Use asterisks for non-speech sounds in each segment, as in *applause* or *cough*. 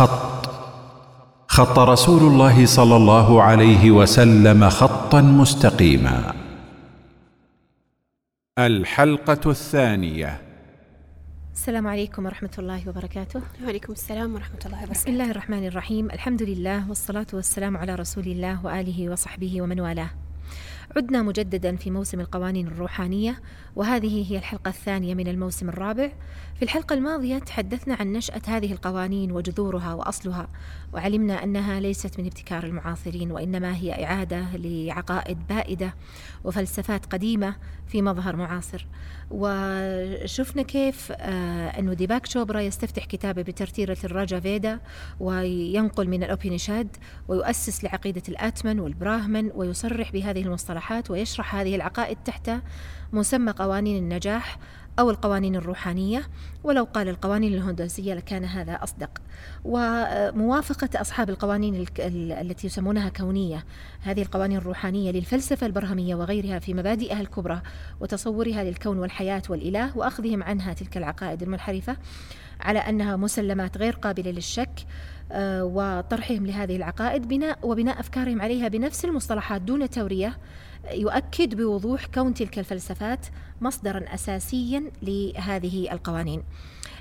خط. خط رسول الله صلى الله عليه وسلم خطا مستقيما. الحلقة الثانية. السلام عليكم ورحمة الله وبركاته. وعليكم السلام ورحمة الله وبركاته. بسم الله الرحمن الرحيم. الحمد لله والصلاة والسلام على رسول الله وآله وصحبه ومن والاه. عدنا مجددا في موسم القوانين الروحانية وهذه هي الحلقة الثانية من الموسم الرابع. في الحلقة الماضية تحدثنا عن نشأة هذه القوانين وجذورها وأصلها وعلمنا أنها ليست من ابتكار المعاصرين وإنما هي إعادة لعقائد بائدة وفلسفات قديمة في مظهر معاصر. وشفنا كيف آه أنه ديباك شوبرا يستفتح كتابه بترتيرة الراجا فيدا وينقل من الأوبينيشاد ويؤسس لعقيدة الآتمن والبراهمن ويصرح بهذه المصطلحات ويشرح هذه العقائد تحت مسمى قوانين النجاح أو القوانين الروحانية ولو قال القوانين الهندسية لكان هذا أصدق. وموافقة أصحاب القوانين التي يسمونها كونية هذه القوانين الروحانية للفلسفة البرهمية وغيرها في مبادئها الكبرى وتصورها للكون والحياة والإله وأخذهم عنها تلك العقائد المنحرفة على أنها مسلمات غير قابلة للشك آه، وطرحهم لهذه العقائد بناء وبناء أفكارهم عليها بنفس المصطلحات دون تورية يؤكد بوضوح كون تلك الفلسفات مصدرا اساسيا لهذه القوانين.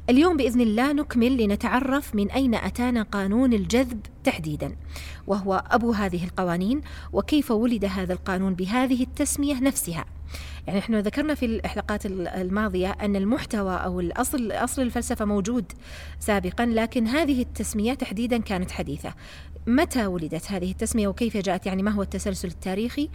اليوم بإذن الله نكمل لنتعرف من أين أتانا قانون الجذب تحديدا وهو أبو هذه القوانين وكيف ولد هذا القانون بهذه التسمية نفسها. يعني إحنا ذكرنا في الحلقات الماضية أن المحتوى أو الاصل أصل الفلسفة موجود سابقا لكن هذه التسمية تحديدا كانت حديثة. متى ولدت هذه التسمية وكيف جاءت؟ يعني ما هو التسلسل التاريخي؟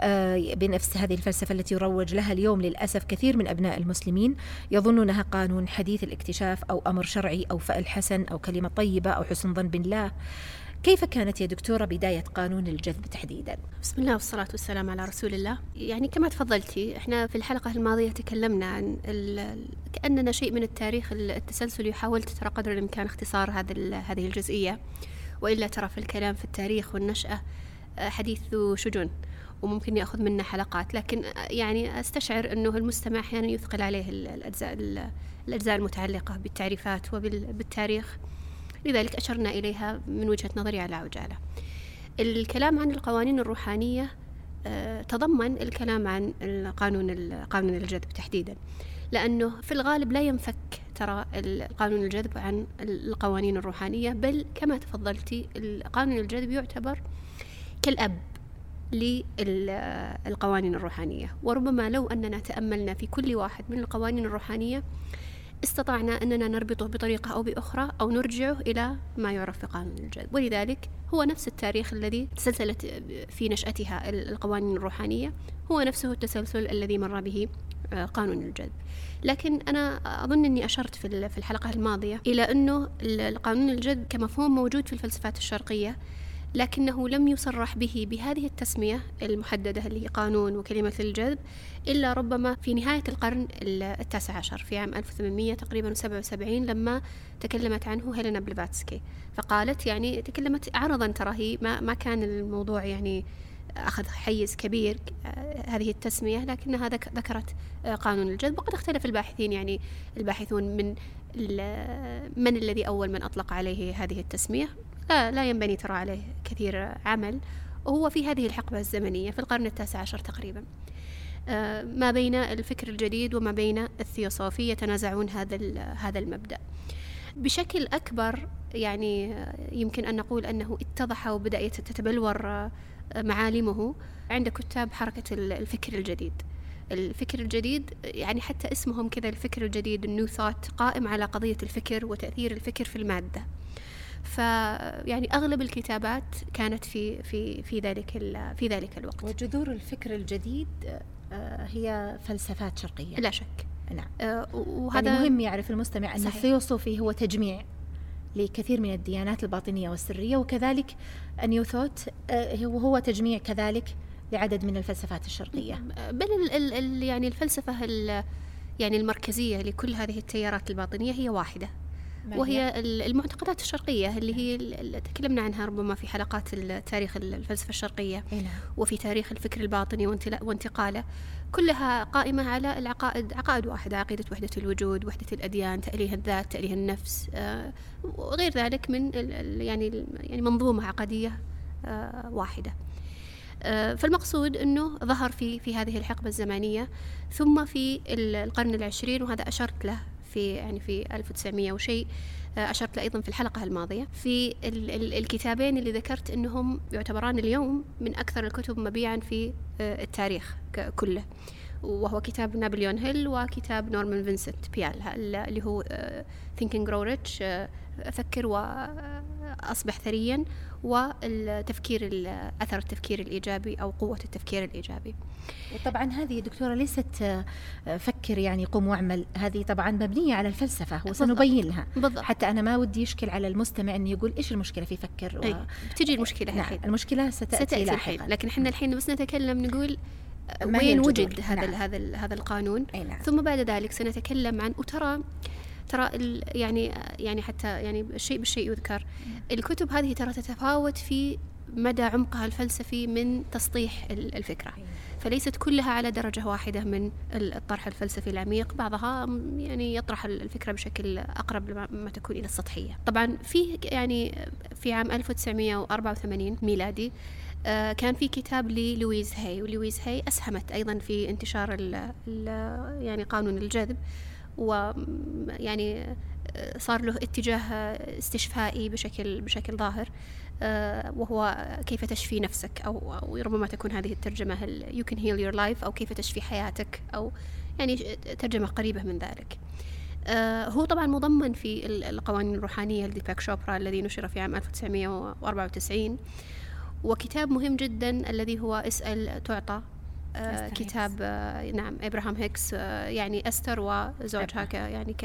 آه، بنفس هذه الفلسفة التي يروج لها اليوم للأسف كثير من أبناء المسلمين يظنونها قانون حديث الاكتشاف أو أمر شرعي أو فعل حسن أو كلمة طيبة أو حسن ظن بالله. كيف كانت يا دكتورة بداية قانون الجذب تحديدا؟ بسم الله والصلاة والسلام على رسول الله. يعني كما تفضلتي إحنا في الحلقة الماضية تكلمنا عن كأننا شيء من التاريخ التسلسلي حاولت ترى قدر الإمكان اختصار هذا هذه الجزئية. وإلا ترى في الكلام في التاريخ والنشأة آه، حديث ذو شجون وممكن يأخذ منا حلقات. لكن آه، يعني أستشعر أنه المستمع أحيانا يثقل عليه الأجزاء الأجزاء المتعلقة بالتعريفات وبالتاريخ لذلك أشرنا إليها من وجهة نظري على عجاله الكلام عن القوانين الروحانية آه، تضمن الكلام عن القانون قانون الجذب تحديدا. لأنه في الغالب لا ينفك ترى قانون الجذب عن القوانين الروحانية بل كما تفضلتي قانون الجذب يعتبر كالأب للقوانين الروحانية. وربما لو أننا تأملنا في كل واحد من القوانين الروحانية استطعنا أننا نربطه بطريقة أو بأخرى أو نرجعه إلى ما يعرف بقانون الجذب ولذلك هو نفس التاريخ الذي تسلسلت في نشأتها القوانين الروحانية. هو نفسه التسلسل الذي مر به آه، قانون الجذب لكن أنا أظن أني أشرت في الحلقة الماضية إلى أنه القانون الجذب كمفهوم موجود في الفلسفات الشرقية. لكنه لم يصرح به بهذه التسمية المحددة اللي هي قانون وكلمة الجذب إلا ربما في نهاية القرن التاسع عشر في عام 1800 تقريبا 77 لما تكلمت عنه هيلينا بليفاتسكي. فقالت يعني تكلمت عرضا ترى هي ما, ما كان الموضوع يعني أخذ حيز كبير آه، هذه التسمية لكنها ذكرت آه، قانون الجذب. وقد اختلف الباحثين يعني الباحثون من من الذي أول من أطلق عليه هذه التسمية. لا, لا ينبني ترى عليه كثير عمل. وهو في هذه الحقبة الزمنية في القرن التاسع عشر تقريبا. آه، ما بين الفكر الجديد وما بين الثيوصوفي يتنازعون هذا هذا المبدأ. بشكل أكبر يعني يمكن أن نقول أنه اتضح وبدأ تتبلور معالمه عند كتاب حركة الفكر الجديد. الفكر الجديد يعني حتى اسمهم كذا الفكر الجديد النيو ثوت قائم على قضية الفكر وتأثير الفكر في المادة. فيعني أغلب الكتابات كانت في في في ذلك في ذلك الوقت. وجذور الفكر الجديد آه، هي فلسفات شرقية. لا شك. نعم. آه، وهذا يعني مهم يعرف المستمع أن الثيوصوفي هو تجميع لكثير من الديانات الباطنية والسرية وكذلك النيوثوت آه، هو تجميع كذلك لعدد من الفلسفات الشرقية. بل ال ال يعني الفلسفة يعني المركزية لكل هذه التيارات الباطنية هي واحدة. وهي المعتقدات الشرقية اللي هي اللي تكلمنا عنها ربما في حلقات تاريخ الفلسفة الشرقية. نعم. وفي تاريخ الفكر الباطني وانتقاله. كلها قائمة على العقائد عقائد واحدة عقيدة وحدة الوجود وحدة الأديان تأليه الذات تأليه النفس آه، وغير ذلك من يعني يعني منظومة عقدية آه، واحدة. آه، فالمقصود أنه ظهر في في هذه الحقبة الزمانية ثم في القرن العشرين وهذا أشرت له في يعني في 1900 وشيء أشرت له أيضا في الحلقة الماضية. في الكتابين اللي ذكرت أنهم يعتبران اليوم من أكثر الكتب مبيعا في التاريخ كله وهو كتاب نابليون هيل وكتاب نورمان فينسنت بيال اللي هو thinking grow rich أفكر وأصبح ثريا والتفكير أثر التفكير الإيجابي أو قوة التفكير الإيجابي. طبعا هذه دكترة ليست آه، فكر يعني قم واعمل هذه طبعا مبنية على الفلسفة وسنبين لها بالضبط. حتى أنا ما ودي يشكل على المستمع أنه يقول إيش المشكلة في فكر و... بتجي المشكلة نعم المشكلة ستأتي, ستأتي لاحقا. لكن إحنا الحين بس نتكلم نقول وين وجد هذا نعم. هذا هذا القانون؟ نعم. ثم بعد ذلك سنتكلم عن وترى ترى يعني يعني حتى يعني الشيء بالشيء يذكر. الكتب هذه ترى تتفاوت في مدى عمقها الفلسفي من تسطيح الفكرة. فليست كلها على درجة واحدة من الطرح الفلسفي العميق. بعضها يعني يطرح الفكرة بشكل أقرب ما تكون إلى السطحية. طبعا في يعني في عام 1984 ميلادي آه، كان في كتاب للويز هاي ولويز هاي أسهمت أيضا في انتشار ال يعني قانون الجذب. ويعني آه، صار له اتجاه استشفائي بشكل بشكل ظاهر آه، وهو كيف تشفي نفسك؟ أو, ربما تكون هذه الترجمة you can heal your life أو كيف تشفي حياتك؟ أو يعني ترجمة قريبة من ذلك. هو طبعا مضمن في القوانين الروحانية لديباك شوبرا الذي نشر في عام 1994 وكتاب مهم جدا الذي هو اسأل تعطى آه كتاب آه نعم إبراهام هيكس آه يعني أستر وزوجها ك يعني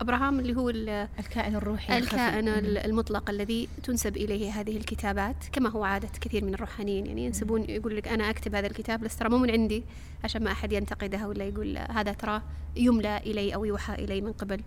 أبراهام اللي هو الكائن الروحي الكائن الخفي. المطلق الذي تنسب إليه هذه الكتابات كما هو عادة كثير من الروحانيين. يعني ينسبون يقول لك أنا أكتب هذا الكتاب بس ترى مو من عندي عشان ما أحد ينتقدها ولا يقول هذا ترى يملى إلي أو يوحى إلي من قبل.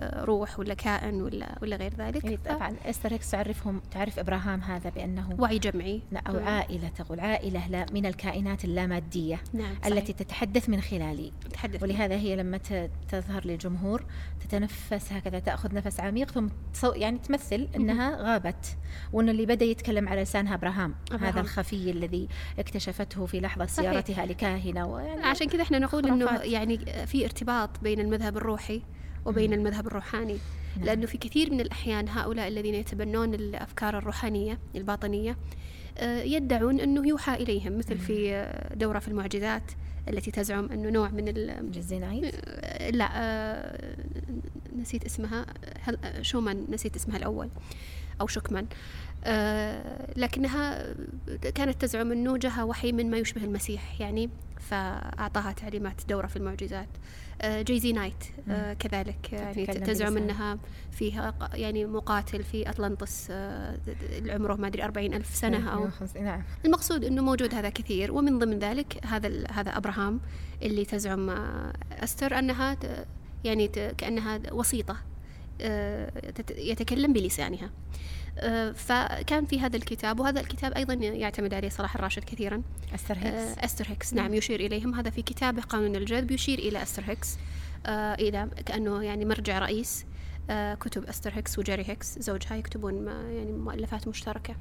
روح ولا كائن ولا ولا غير ذلك. يعني طبعا استر هيكس تعرفهم تعرف إبراهام هذا بأنه وعي جمعي. أو نعم. عائلة تقول عائلة من الكائنات اللامادية نعم التي تتحدث من خلالي. تتحدث ولهذا هي لما تظهر للجمهور تتنفس هكذا تأخذ نفس عميق ثم يعني تمثل إنها غابت وإن اللي بدأ يتكلم على لسانها إبراهام, أبراهام. هذا الخفي الذي اكتشفته في لحظة زيارتها لكاهنة ويعني عشان كذا إحنا نقول إنه يعني في ارتباط بين المذهب الروحي وبين المذهب الروحاني. نعم. لأنه في كثير من الأحيان هؤلاء الذين يتبنون الأفكار الروحانية الباطنية آه، يدعون أنه يوحى إليهم مثل في آه، دورة في المعجزات التي تزعم أنه نوع من الجيزي نايت آه، لا نسيت اسمها شومان نسيت اسمها الأول أو شكمان. لكنها كانت تزعم أنه جاها وحي من ما يشبه المسيح يعني فأعطاها تعليمات دورة في المعجزات. جيزي نايت آه، كذلك يعني تزعم أنها فيها يعني مقاتل في أطلنطس آه، عمره ما أدري أربعين ألف سنة أو نعم. المقصود أنه موجود هذا كثير ومن ضمن ذلك هذا هذا أبراهام اللي تزعم آه، أستر أنها يعني كأنها وسيطة يتكلم بلسانها. آه، فكان في هذا الكتاب وهذا الكتاب أيضا يعتمد عليه صلاح الراشد كثيرا. أستر هيكس. آه، أستر هيكس نعم يشير إليهم. هذا في كتابه قانون الجذب يشير إلى أستر هيكس. آه، إلى كأنه يعني مرجع رئيس كتب أستر هيكس وجيري هيكس. زوجها يكتبون يعني مؤلفات مشتركة.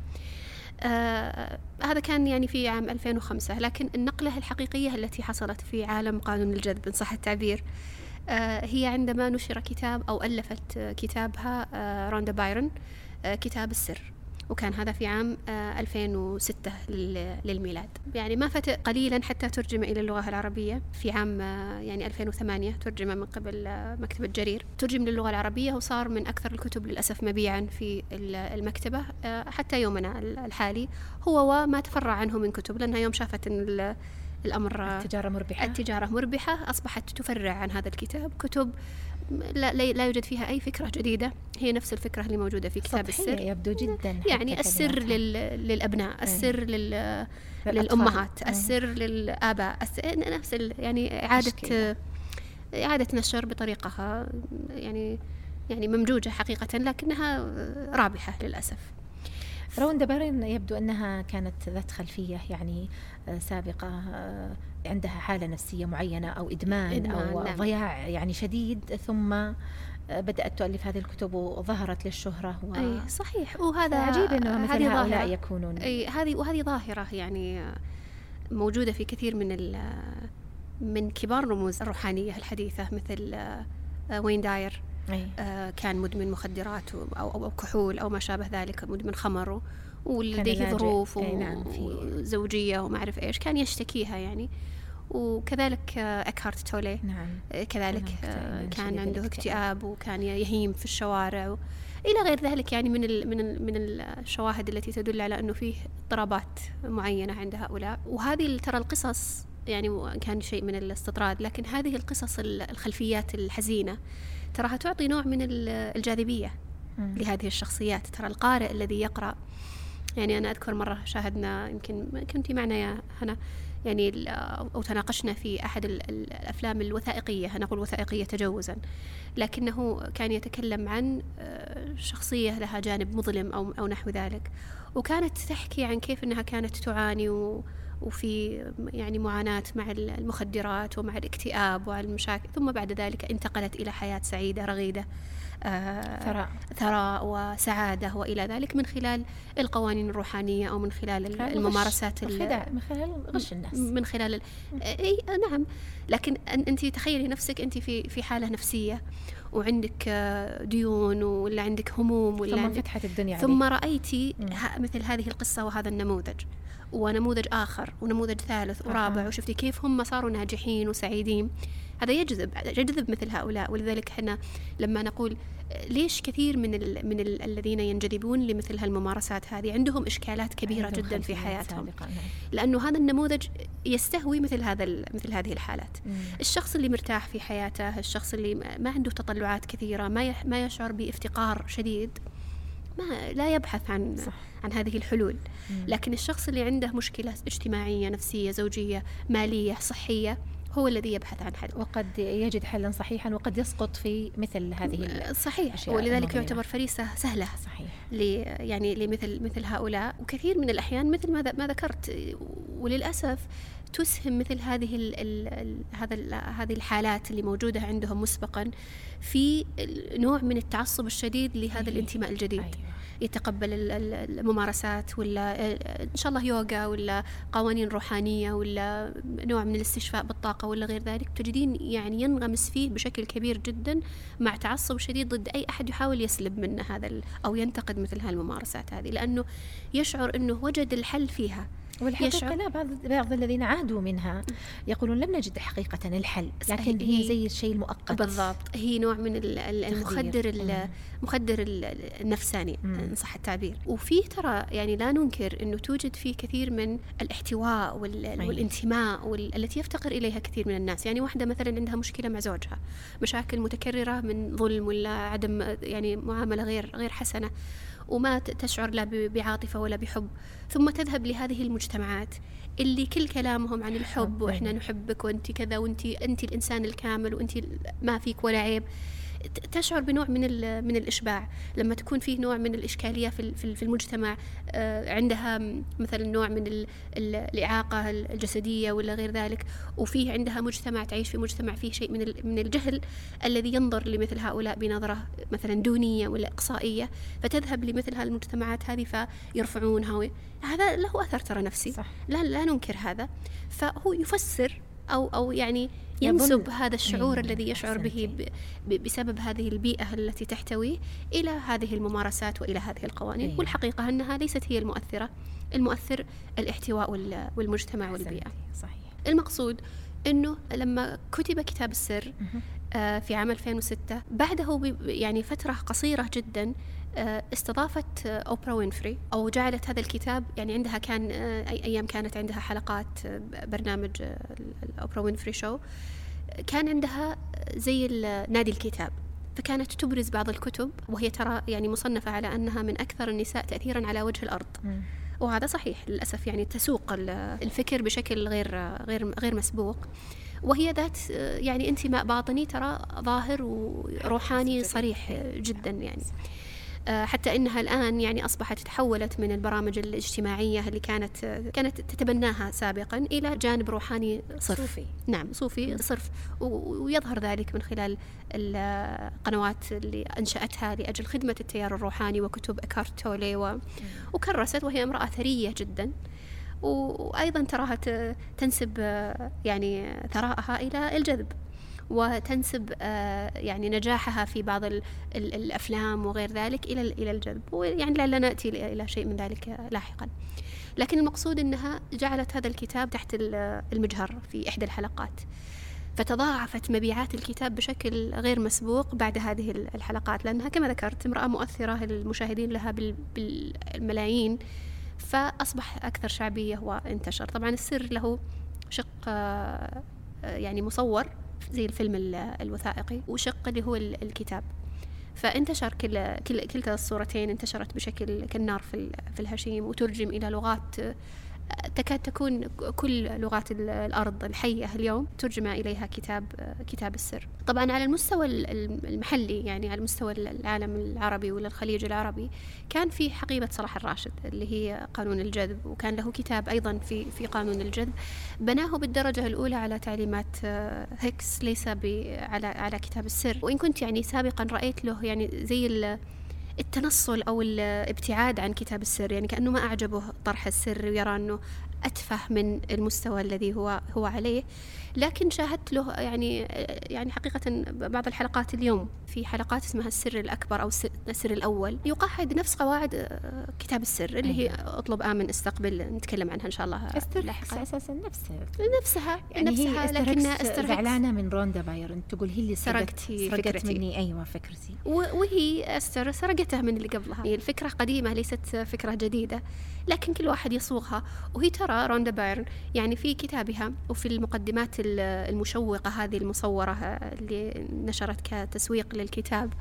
آه هذا كان يعني في عام 2005 لكن النقلة الحقيقية التي حصلت في عالم قانون الجذب إن صح التعبير آه هي عندما نشر كتاب أو ألفت كتابها آه روندا بايرون. آه، كتاب السر وكان هذا في عام 2006 آه، للميلاد. يعني ما فات قليلا حتى ترجم إلى اللغة العربية. في عام آه، يعني 2008 ترجم من قبل مكتبة جرير. ترجم للغة العربية وصار من أكثر الكتب للأسف مبيعا في المكتبة حتى يومنا الحالي. هو وما تفرع عنه من كتب لأنها يوم شافت أن الأمر التجارة مربحة. التجارة مربحة أصبحت تفرع عن هذا الكتاب. كتب لا, لا يوجد فيها أي فكرة جديدة. هي نفس الفكرة اللي موجودة في كتاب السر. يبدو جدا يعني السر لل... للأبناء. السر لل... للأمهات إيه. السر للآباء السر... نفس ال... يعني إعادة إعادة نشر بطريقة يعني يعني ممجوجة حقيقة لكنها رابحة للأسف. روندا بارين يبدو أنها كانت ذات خلفية يعني آه، سابقة آه، عندها حالة نفسية معينة أو إدمان, إدمان أو نعم. ضياع يعني شديد ثم بدأت تؤلف هذه الكتب وظهرت للشهرة و... أي صحيح وهذا عجيب أنه مثل هذه هؤلاء ظاهرة. يكونون أي هذه وهذه ظاهرة يعني موجودة في كثير من ال- من كبار الرموز الروحانية الحديثة مثل آه، وين داير أي. آه، كان مدمن مخدرات أو, أو, كحول أو ما شابه ذلك مدمن خمر ولديه. ظروف أي نعم، وزوجية وما أعرف إيش كان يشتكيها يعني وكذلك آه، أكهارت تولي نعم. آه، كذلك نعم، آه، شديد كان عنده. اكتئاب وكان يهيم في الشوارع و... إلى غير ذلك يعني من ال من ال من الشواهد التي تدل على أنه فيه اضطرابات معينة عند هؤلاء. وهذه ترى القصص يعني كان شيء من الاستطراد. لكن هذه القصص ال- الخلفيات الحزينة تراها تعطي نوع من ال- الجاذبية. لهذه الشخصيات. ترى القارئ الذي يقرأ يعني أنا أذكر مرة شاهدنا يمكن كنت معنا يا هنا يعني أو تناقشنا في أحد ال- ال- الأفلام الوثائقية أنا أقول وثائقية تجوزا لكنه كان يتكلم عن آه، شخصية لها جانب مظلم أو أو نحو ذلك وكانت تحكي عن كيف أنها كانت تعاني و وفي يعني معاناة مع المخدرات ومع الاكتئاب ومع المشاكل ثم بعد ذلك انتقلت إلى حياة سعيدة رغيدة. ثراء ثراء وسعادة وإلى ذلك من خلال القوانين الروحانية أو من خلال ال- خلال الممارسات الغش. ال- الخداع من خلال غش الناس من خلال ال... إي نعم لكن أن- انت تخيلي نفسك انت في في حالة نفسية وعندك آه، ديون ولا عندك هموم ولا ثم عندك انفتحت الدنيا ثم عليك. رأيتي مثل هذه القصة وهذا النموذج ونموذج آخر ونموذج ثالث ورابع. وشفتي كيف هم صاروا ناجحين وسعيدين هذا يجذب يجذب مثل هؤلاء ولذلك إحنا لما نقول ليش كثير من ال من ال الذين ينجذبون لمثل هالممارسات هذه عندهم إشكالات كبيرة عندهم جدا في حياتهم نعم. لأنه هذا النموذج يستهوي مثل هذا ال- مثل هذه الحالات مم. الشخص اللي مرتاح في حياته الشخص اللي ما- عنده تطلعات كثيرة ما ما يشعر بافتقار شديد ما لا يبحث عن صح. عن هذه الحلول مم. لكن الشخص اللي عنده مشكلة اجتماعية نفسية زوجية مالية صحية هو الذي يبحث عن حل وقد يجد حلا صحيحا وقد يسقط في مثل هذه صحيح أشياء ولذلك مظلمة. يعتبر فريسة سهلة صحيح يعني لمثل مثل هؤلاء وكثير من الأحيان مثل ما ما ذكرت وللأسف تسهم مثل هذه ال ال ال هذا ال هذه الحالات اللي موجودة عندهم مسبقا في نوع من التعصب الشديد لهذا. الانتماء الجديد أيوة. يتقبل ال- ال- الممارسات ولا آه، إن شاء الله يوغا ولا قوانين روحانية ولا نوع من الاستشفاء بالطاقة ولا غير ذلك تجدين يعني ينغمس فيه بشكل كبير جدا مع تعصب شديد ضد أي أحد يحاول يسلب منه هذا أو ينتقد مثل هالممارسات هذه لأنه يشعر إنه وجد الحل فيها. والحقيقة يشعر- لا بعض بعض الذين عادوا منها يقولون لم نجد حقيقة الحل لكن هي- هي زي الشيء المؤقت. بالضبط. هي نوع من ال- ال- المخدر ال- مم. مخدر ال- ال- النفساني. إن صح التعبير. وفيه ترى يعني لا ننكر إنه توجد فيه كثير من الاحتواء. والانتماء وال- التي يفتقر إليها كثير من الناس. يعني واحدة مثلا عندها مشكلة مع زوجها مشاكل متكررة من ظلم ولا عدم يعني معاملة غير غير حسنة. وما تشعر لا ب- بعاطفة ولا بحب ثم تذهب لهذه المجتمعات اللي كل كلامهم عن الحب حب، وإحنا. نحبك وأنت كذا وانت أنت الإنسان الكامل وأنت ما فيك ولا عيب تشعر بنوع من من الإشباع. لما تكون فيه نوع من الإشكالية في في ال- في المجتمع آه، عندها مثلا نوع من ال- ال- الإعاقة الجسدية ولا غير ذلك وفيه عندها مجتمع تعيش في مجتمع فيه شيء من من الجهل الذي ينظر لمثل هؤلاء بنظرة مثلا دونية ولا إقصائية فتذهب لمثل المجتمعات هذه فيرفعونها هذا له أثر ترى نفسي. صح. لا لا ننكر هذا. فهو يفسر أو أو يعني. ينسب هذا الشعور أيوة، الذي يشعر به بسبب هذه البيئة التي تحتويه إلى هذه الممارسات وإلى هذه القوانين أيوة. والحقيقة أنها ليست هي المؤثرة المؤثر الاحتواء وال- والمجتمع والبيئة صحيح المقصود أنه لما كتب كتاب السر. آه، في عام 2006 بعده يعني فترة قصيرة جدا استضافت آه، أوبرا وينفري أو جعلت هذا الكتاب يعني عندها كان آه، أي أيام كانت عندها حلقات آه، برنامج آه، ال Oprah Winfrey Show. كان عندها زي نادي الكتاب فكانت تبرز بعض الكتب وهي ترى يعني مصنفة على أنها من أكثر النساء تأثيرا على وجه الأرض. وهذا صحيح للأسف يعني تسوق ال- الفكر بشكل غير غير غير مسبوق. وهي ذات آه، يعني انتماء باطني ترى ظاهر وروحاني صريح آه، جدا يعني. آه، حتى إنها الآن يعني أصبحت تحولت من البرامج الاجتماعية اللي كانت كانت تتبناها سابقا إلى جانب روحاني صرف. صوفي. نعم صوفي صرف. ويظهر ذلك من خلال القنوات اللي أنشأتها لأجل خدمة التيار الروحاني وكتب اكارت تولي و... وكرست وهي امرأة ثرية جدا. وأيضا تراها تنسب آه، يعني ثراءها إلى الجذب. وتنسب آه، يعني نجاحها في بعض ال- ال- الأفلام وغير ذلك إلى ال- إلى الجذب ويعني لعلنا نأتي ل- إلى شيء من ذلك لاحقا. لكن المقصود إنها جعلت هذا الكتاب تحت ال- المجهر في إحدى الحلقات. فتضاعفت مبيعات الكتاب بشكل غير مسبوق بعد هذه ال- الحلقات لأنها كما ذكرت امرأة مؤثرة المشاهدين لها بال- بالملايين فأصبح أكثر شعبية وانتشر. طبعا السر له شق آه، يعني مصور زي الفيلم ال- الوثائقي وشق اللي هو ال- الكتاب. فانتشر كل كل كلتا الصورتين انتشرت بشكل كالنار في في الهشيم وترجم إلى لغات تكاد تكون كل لغات ال- الأرض الحية اليوم ترجم إليها كتاب كتاب السر. طبعا على المستوى ال- ال- المحلي يعني على مستوى العالم العربي ولا الخليج العربي كان في حقيبة صلاح الراشد اللي هي قانون الجذب وكان له كتاب أيضا في في قانون الجذب. بناه بالدرجة الأولى على تعليمات آه، هيكس ليس ب- على على كتاب السر. وإن كنت يعني سابقا رأيت له يعني زي التنصل أو الابتعاد عن كتاب السر يعني كأنه ما أعجبه طرح السر ويرى أنه أتفه من المستوى الذي هو هو عليه. لكن شاهدت له يعني يعني حقيقة بعض الحلقات اليوم. في حلقات اسمها السر الأكبر أو الس- السر الأول. يقعد نفس قواعد آه، كتاب السر اللي هي أطلب آمن استقبل نتكلم عنها إن شاء الله لاحقا. أساسا نفسه نفسها يعني نفسها هي لكنها إستر إستر زعلانة من روندا بايرن. تقول هي اللي سرقت سرقت فكرتي. مني. أيوه فكرتي. وهي استر سرقتها من اللي قبلها. هي الفكرة قديمة ليست فكرة جديدة. لكن كل واحد يصوغها. وهي ترى روندا بايرن يعني في كتابها وفي المقدمات ال- المشوقة هذه المصورة اللي نشرت كتسويق للكتاب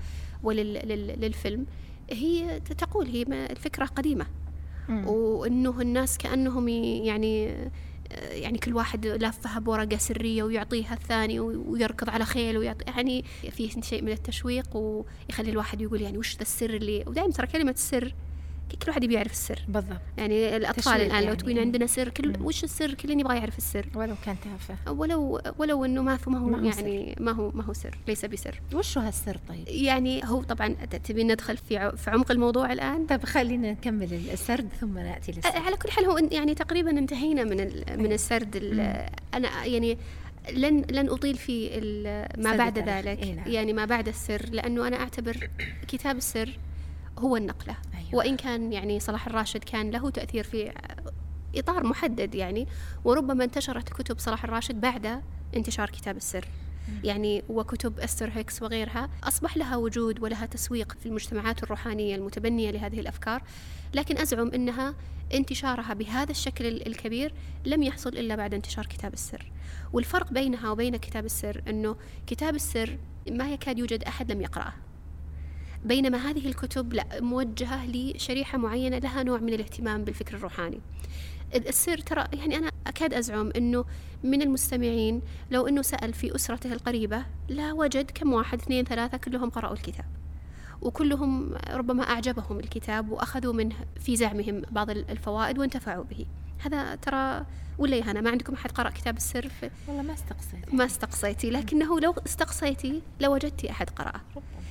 وللفيلم هي تقول هي الفكرة قديمة مم. وإنه الناس كأنهم يعني يعني كل واحد لافها بورقه سرية ويعطيها الثاني ويركض على خيل ويعطي يعني في شيء من التشويق ويخلي الواحد يقول يعني وش ذا السر اللي ودائما ترى كلمة السر كل واحد يبي يعرف السر. بالضبط. يعني الأطفال الآن لو يعني. تقولين عندنا سر كل. وش السر؟ كل يبغى يعرف السر. ولو كان تافه. ولو ولو إنه ما ما هو ما هو يعني ما هو ما هو سر ليس بسر. وشو هالسر طيب؟ يعني هو طبعا تبين ندخل في في عمق الموضوع الآن؟ طيب خلينا نكمل السرد ثم نأتي للسرد على كل حال هو يعني تقريبا انتهينا من ال- من السرد ال- أنا يعني لن لن أطيل في ما بعد. ذلك. إي نعم. يعني ما بعد السر لأنه أنا أعتبر كتاب السر هو النقلة. أيوة. وإن كان يعني صلاح الراشد كان له تأثير في إطار محدد يعني وربما انتشرت كتب صلاح الراشد بعد انتشار كتاب السر. يعني وكتب أستر هيكس وغيرها أصبح لها وجود ولها تسويق في المجتمعات الروحانية المتبنية لهذه الأفكار لكن أزعم أنها انتشارها بهذا الشكل ال- الكبير لم يحصل إلا بعد انتشار كتاب السر. والفرق بينها وبين كتاب السر أنه كتاب السر ما يكاد يوجد أحد لم يقرأه. بينما هذه الكتب لا موجهة لشريحة معينة لها نوع من الاهتمام بالفكر الروحاني. السر ترى يعني أنا أكاد أزعم أنه من المستمعين لو أنه سأل في أسرته القريبة لا وجد كم واحد اثنين ثلاثة كلهم قرأوا الكتاب. وكلهم ربما أعجبهم الكتاب وأخذوا منه في زعمهم بعض الفوائد وانتفعوا به. هذا ترى ولا يا هنا ما عندكم أحد قرأ كتاب السر في والله ما استقصيت. ما استقصيتي لكنه لو استقصيتي لوجدتي أحد قرأه.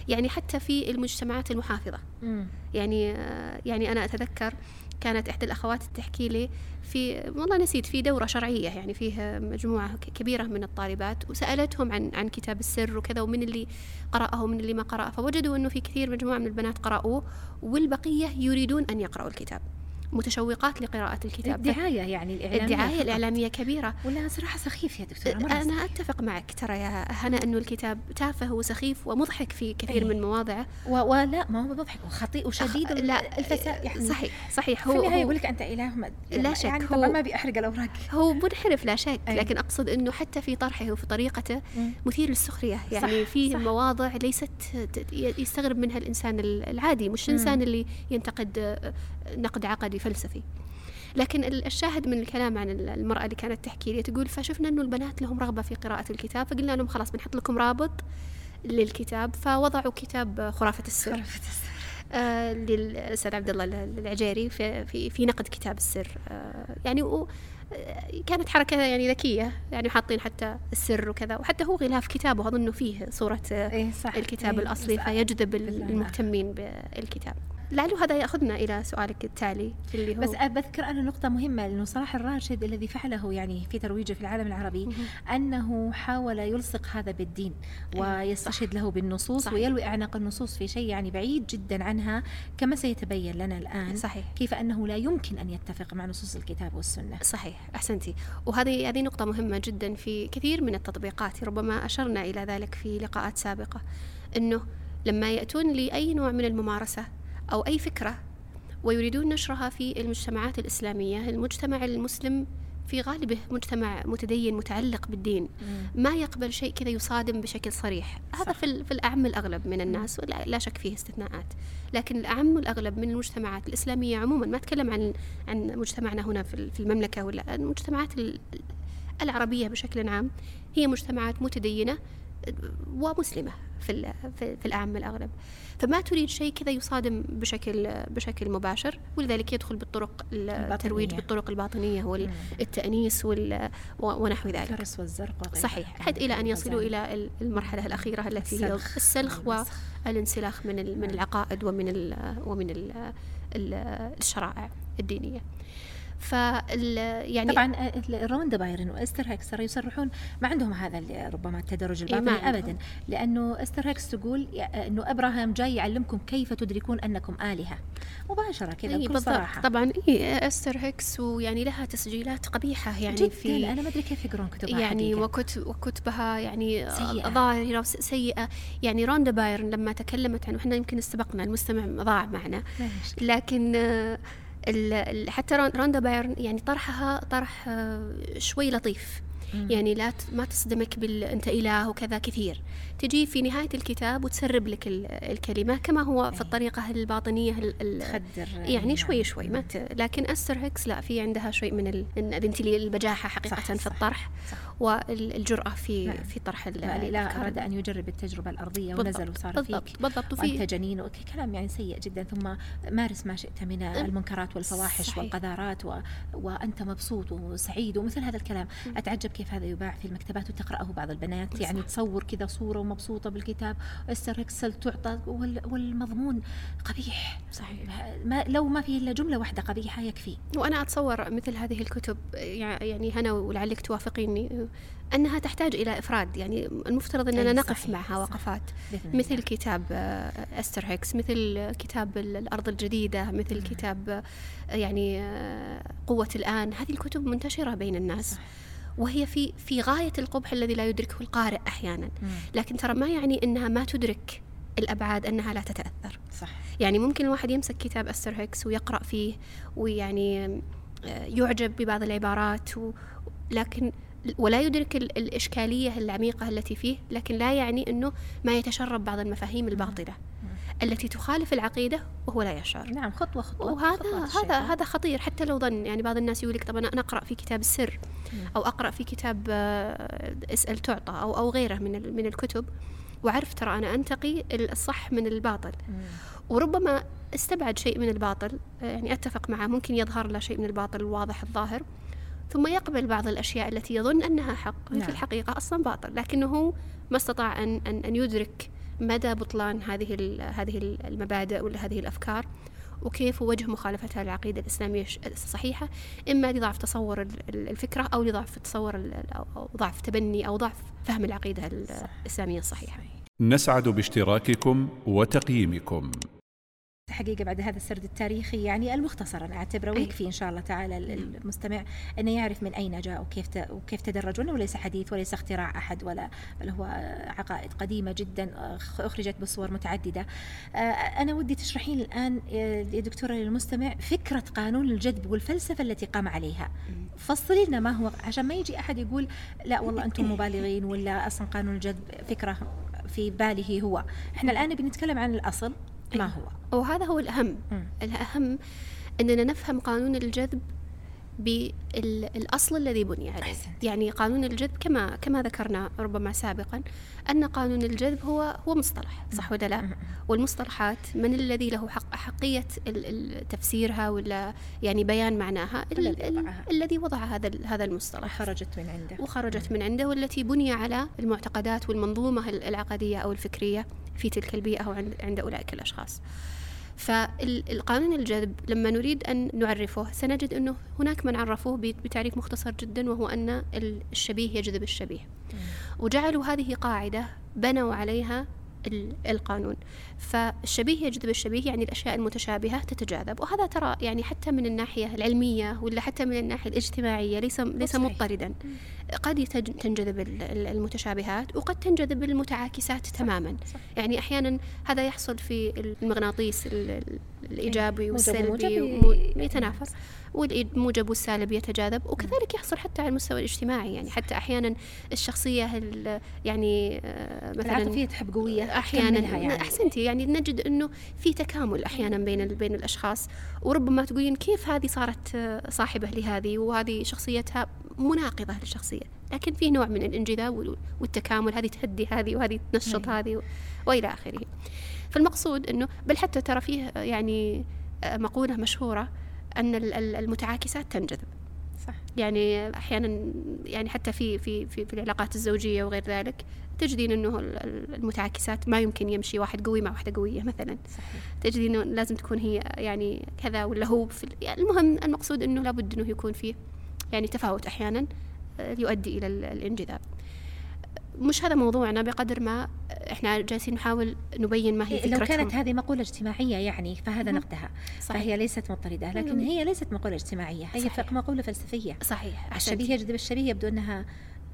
يعني حتى في المجتمعات المحافظة. مم. يعني يعني أنا أتذكر كانت إحدى الأخوات تحكي لي في والله نسيت في دورة شرعية يعني فيه مجموعة كبيرة من الطالبات وسألتهم عن عن كتاب السر وكذا ومن اللي قرأه ومن اللي ما قرأه فوجدوا أنه في كثير مجموعة من البنات قرأوه والبقية يريدون أن يقرأوا الكتاب. متشوقات لقراءة الكتاب الدعاية يعني الإعلامية الدعاية فقط. الإعلامية كبيرة ولا صراحة سخيف يا دكتورة أنا أتفق معك ترى يا هنا أنه الكتاب تافه وسخيف ومضحك في كثير أي. من مواضعه. ولا ما هو مضحك وخطيء وشديد لا الفساد يعني صحيح صحيح في هو النهاية هو, يقول لك أنت إله ما لا شك، يعني هو- طبعا ما بيحرق الأوراق هو منحرف لا شك أي. لكن أقصد أنه حتى في طرحه وفي طريقته مم. مثير للسخرية يعني صح، فيه صح. مواضع ليست يستغرب منها الإنسان العادي مش. الإنسان اللي ينتقد آه، نقد عقدي فلسفي. لكن ال- الشاهد من الكلام عن ال- المرأة اللي كانت تحكي لي تقول فشفنا أنه البنات لهم رغبة في قراءة الكتاب فقلنا لهم خلاص بنحط لكم رابط للكتاب فوضعوا كتاب خرافة السر. خرافة السر. آه للأستاذ عبد الله العجيري في في, في نقد كتاب السر. آه يعني و كانت حركة يعني ذكية يعني حاطين حتى السر وكذا وحتى هو غلاف كتابه أظنه فيه صورة إيه صح. الكتاب إيه الأصلي فيجذب المهتمين بالكتاب. لعله هذا يأخذنا إلى سؤالك التالي اللي هو بس بذكر أنا نقطة مهمة لأنه صلاح الراشد الذي فعله يعني في ترويجه في العالم العربي أنه حاول يلصق هذا بالدين إيه، ويستشهد له بالنصوص صحيح. ويلوي أعناق النصوص في شيء يعني بعيد جدا عنها كما سيتبين لنا الآن صحيح. كيف أنه لا يمكن أن يتفق مع نصوص الكتاب والسنة. صحيح احسنتي وهذه هذه نقطة مهمة جدا في كثير من التطبيقات. ربما أشرنا إلى ذلك في لقاءات سابقة. إنه لما يأتون لأي نوع من الممارسة أو أي فكرة ويريدون نشرها في المجتمعات الإسلامية المجتمع المسلم في غالبه مجتمع متدين متعلق بالدين. ما يقبل شيء كذا يصادم بشكل صريح. صح. هذا في, في الأعم الأغلب من الناس ولا لا شك فيه استثناءات. لكن الأعم الأغلب من المجتمعات الإسلامية عموما ما أتكلم عن عن مجتمعنا هنا في المملكة ولا المجتمعات العربية بشكل عام هي مجتمعات متدينة ومسلمة في, في الأعم الأغلب فما تريد شيء كذا يصادم بشكل بشكل مباشر ولذلك يدخل بالطرق الترويج بالطرق الباطنية والتأنيس ونحو ذلك. الفرس والزرق صحيح. حتى إلى أن يصلوا إلى المرحلة الأخيرة التي هي السلخ. والانسلاخ من من العقائد ومن ال ومن ال الشرائع الدينية. ف يعني طبعا آه، روندا بايرن وإستر هيكس يصرحون ما عندهم هذا ربما التدرج الباطني إيه ابدا. لأنه إستر هيكس تقول إنه ابراهام جاي يعلمكم كيف تدركون أنكم آلهة. مباشرة كذا إيه بكل صراحة. طبعا إيه إستر هيكس ويعني لها تسجيلات قبيحة يعني جداً. في أنا ما أدري كيف يقرون كتبها يعني وكتب وكتبها يعني سيئة. ظاهرة سيئة. يعني روندا بايرن لما تكلمت عنه إحنا يمكن استبقنا المستمع ضاع معنا. لكن حتى روندا بايرن يعني طرحها طرح آه، شوي لطيف. يعني لا ما تصدمك بال أنت إله وكذا كثير. تجي في نهاية الكتاب وتسرب لك الكلمة كما هو في إيه. الطريقة الباطنية تخدر يعني شوي شوي ما ت... لكن أستر هيكس لا في عندها شيء من ال... بنت لي البجاحة حقيقة صح في الطرح. صح. والجرأة في نعم. في طرح لا أراد أن يجرب التجربة الأرضية ونزل وصار بالضبط فيك. بالضبط وفي جنين كلام يعني سيء جدا. ثم مارس ما شئت من المنكرات والفواحش صحيح. والقذارات و... وأنت مبسوط وسعيد ومثل هذا الكلام. أتعجب كيف هذا يباع في المكتبات وتقرأه بعض البنات؟ صح. يعني تصور كذا صورة ومبسوطة بالكتاب. إستر هيكس تعطى والمضمون قبيح. صحيح. ما لو ما فيه إلا جملة واحدة قبيحة يكفي. وأنا أتصور مثل هذه الكتب يعني هنا ولعلك توافقيني أنها تحتاج إلى إفراد يعني المفترض أننا نقف صحيح معها وقفات. صحيح. مثل كتاب آه، أستر هيكس مثل كتاب الأرض الجديدة مثل كتاب آه، يعني آه، قوة الآن. هذه الكتب منتشرة بين الناس. صحيح. وهي في في غاية القبح الذي لا يدركه القارئ أحيانا. لكن ترى ما يعني أنها ما تدرك الأبعاد أنها لا تتأثر. صح. يعني ممكن الواحد يمسك كتاب أستر هيكس ويقرأ فيه ويعني يعجب ببعض العبارات و... لكن ولا يدرك الإشكالية العميقة التي فيه لكن لا يعني أنه ما يتشرب بعض المفاهيم الباطلة. التي تخالف العقيدة وهو لا يشعر. نعم خطوة خطوة وهذا خطوة هذا هذا خطير حتى لو ظن يعني بعض الناس يقول لك طب أنا أقرأ في كتاب السر أو أقرأ في كتاب آه، اسأل تعطى أو أو غيره من من الكتب وعرف ترى أنا أنتقي الصح من الباطل. وربما استبعد شيء من الباطل يعني أتفق معه ممكن يظهر له شيء من الباطل الواضح الظاهر ثم يقبل بعض الأشياء التي يظن أنها حق نعم. في الحقيقة أصلا باطل لكنه ما استطاع أن, أن, أن يدرك مدى بطلان هذه هذه المبادئ ولا هذه الأفكار وكيف وجه مخالفتها للعقيدة الإسلامية الصحيحة إما لضعف تصور الفكرة أو لضعف تصور أو ضعف تبني أو ضعف فهم العقيدة الإسلامية الصحيحة. نسعد باشتراككم وتقييمكم. حقيقة بعد هذا السرد التاريخي يعني المختصر أنا أعتبره ويكفي إن شاء الله تعالى المستمع أنه يعرف من أين جاء وكيف وكيف تدرج وأنه ليس حديث وليس اختراع أحد ولا بل هو عقائد قديمة جدا أخرجت بصور متعددة. آه، أنا ودي تشرحين الآن آه، يا دكتورة للمستمع فكرة قانون الجذب والفلسفة التي قام عليها. فصلي لنا ما هو عشان ما يجي أحد يقول لا والله أنتم *laughs* مبالغين ولا أصلا قانون الجذب فكرة في باله هو. إحنا الآن بنتكلم عن الأصل. ما هو؟ وهذا هو الأهم. م. الأهم أننا نفهم قانون الجذب بالأصل الذي بني عليه. أحسنت. يعني قانون الجذب كما كما ذكرنا ربما سابقا أن قانون الجذب هو هو مصطلح صح ولا لا؟ والمصطلحات من الذي له حق ال- تفسيرها ولا يعني بيان معناها؟ ال- الذي وضع هذا هذا المصطلح. خرجت من عنده. وخرجت من عنده والتي بني على المعتقدات والمنظومة العقدية أو الفكرية. في تلك البيئة أو عند, عند أولئك الأشخاص. فالقانون الجذب لما نريد أن نعرفه سنجد أنه هناك من عرفوه بتعريف مختصر جدا وهو أن الشبيه يجذب الشبيه. وجعلوا هذه قاعدة بنوا عليها القانون. فالشبيه يجذب الشبيه يعني الأشياء المتشابهة تتجاذب. وهذا ترى يعني حتى من الناحية العلمية ولا حتى من الناحية الاجتماعية ليس ليس. مضطردا. قد تنجذب ال- ال- المتشابهات وقد تنجذب المتعاكسات تماما. صح. يعني أحيانا هذا يحصل في المغناطيس ال- ال- الإيجابي موجب والسلبي وموجب ومو- ي- يتنافس والموجب والسالب يتجاذب وكذلك يحصل حتى على المستوى الاجتماعي. يعني حتى أحيانا الشخصية ال- يعني آه، مثلا العاطفية تحب تكملها أحيانا يعني. أحسنتي. يعني نجد إنه في تكامل أحيانا بين بين الأشخاص. وربما تقولين كيف هذه صارت آه، صاحبة لهذه وهذه شخصيتها مناقضة للشخصية. لكن في نوع من الانجذاب وال- والتكامل. هذه تهدي هذه وهذه تنشط أي. هذه وإلى آخره. فالمقصود إنه بل حتى ترى فيه يعني مقولة مشهورة أن ال- ال- المتعاكسات تنجذب. صح. يعني أحيانا يعني حتى في في في, في العلاقات الزوجية وغير ذلك تجدين إنه ال- ال- المتعاكسات ما يمكن يمشي واحد قوي مع واحدة قوية مثلا. صحيح. تجدين إنه لازم تكون هي يعني كذا ولا هو في يعني المهم المقصود إنه لابد إنه يكون فيه يعني تفاوت أحيانا آه، يؤدي إلى ال- الانجذاب. مش هذا موضوعنا بقدر ما إحنا جالسين نحاول نبين ما هي إيه، لو فكرتهم كانت هذه مقولة اجتماعية يعني فهذا. نقدها صحيح. فهي ليست مضطردة لكن. هي ليست مقولة اجتماعية هي صحيح. مقولة فلسفية صحيح. الشبيه يجذب الشبيه يبدو أنها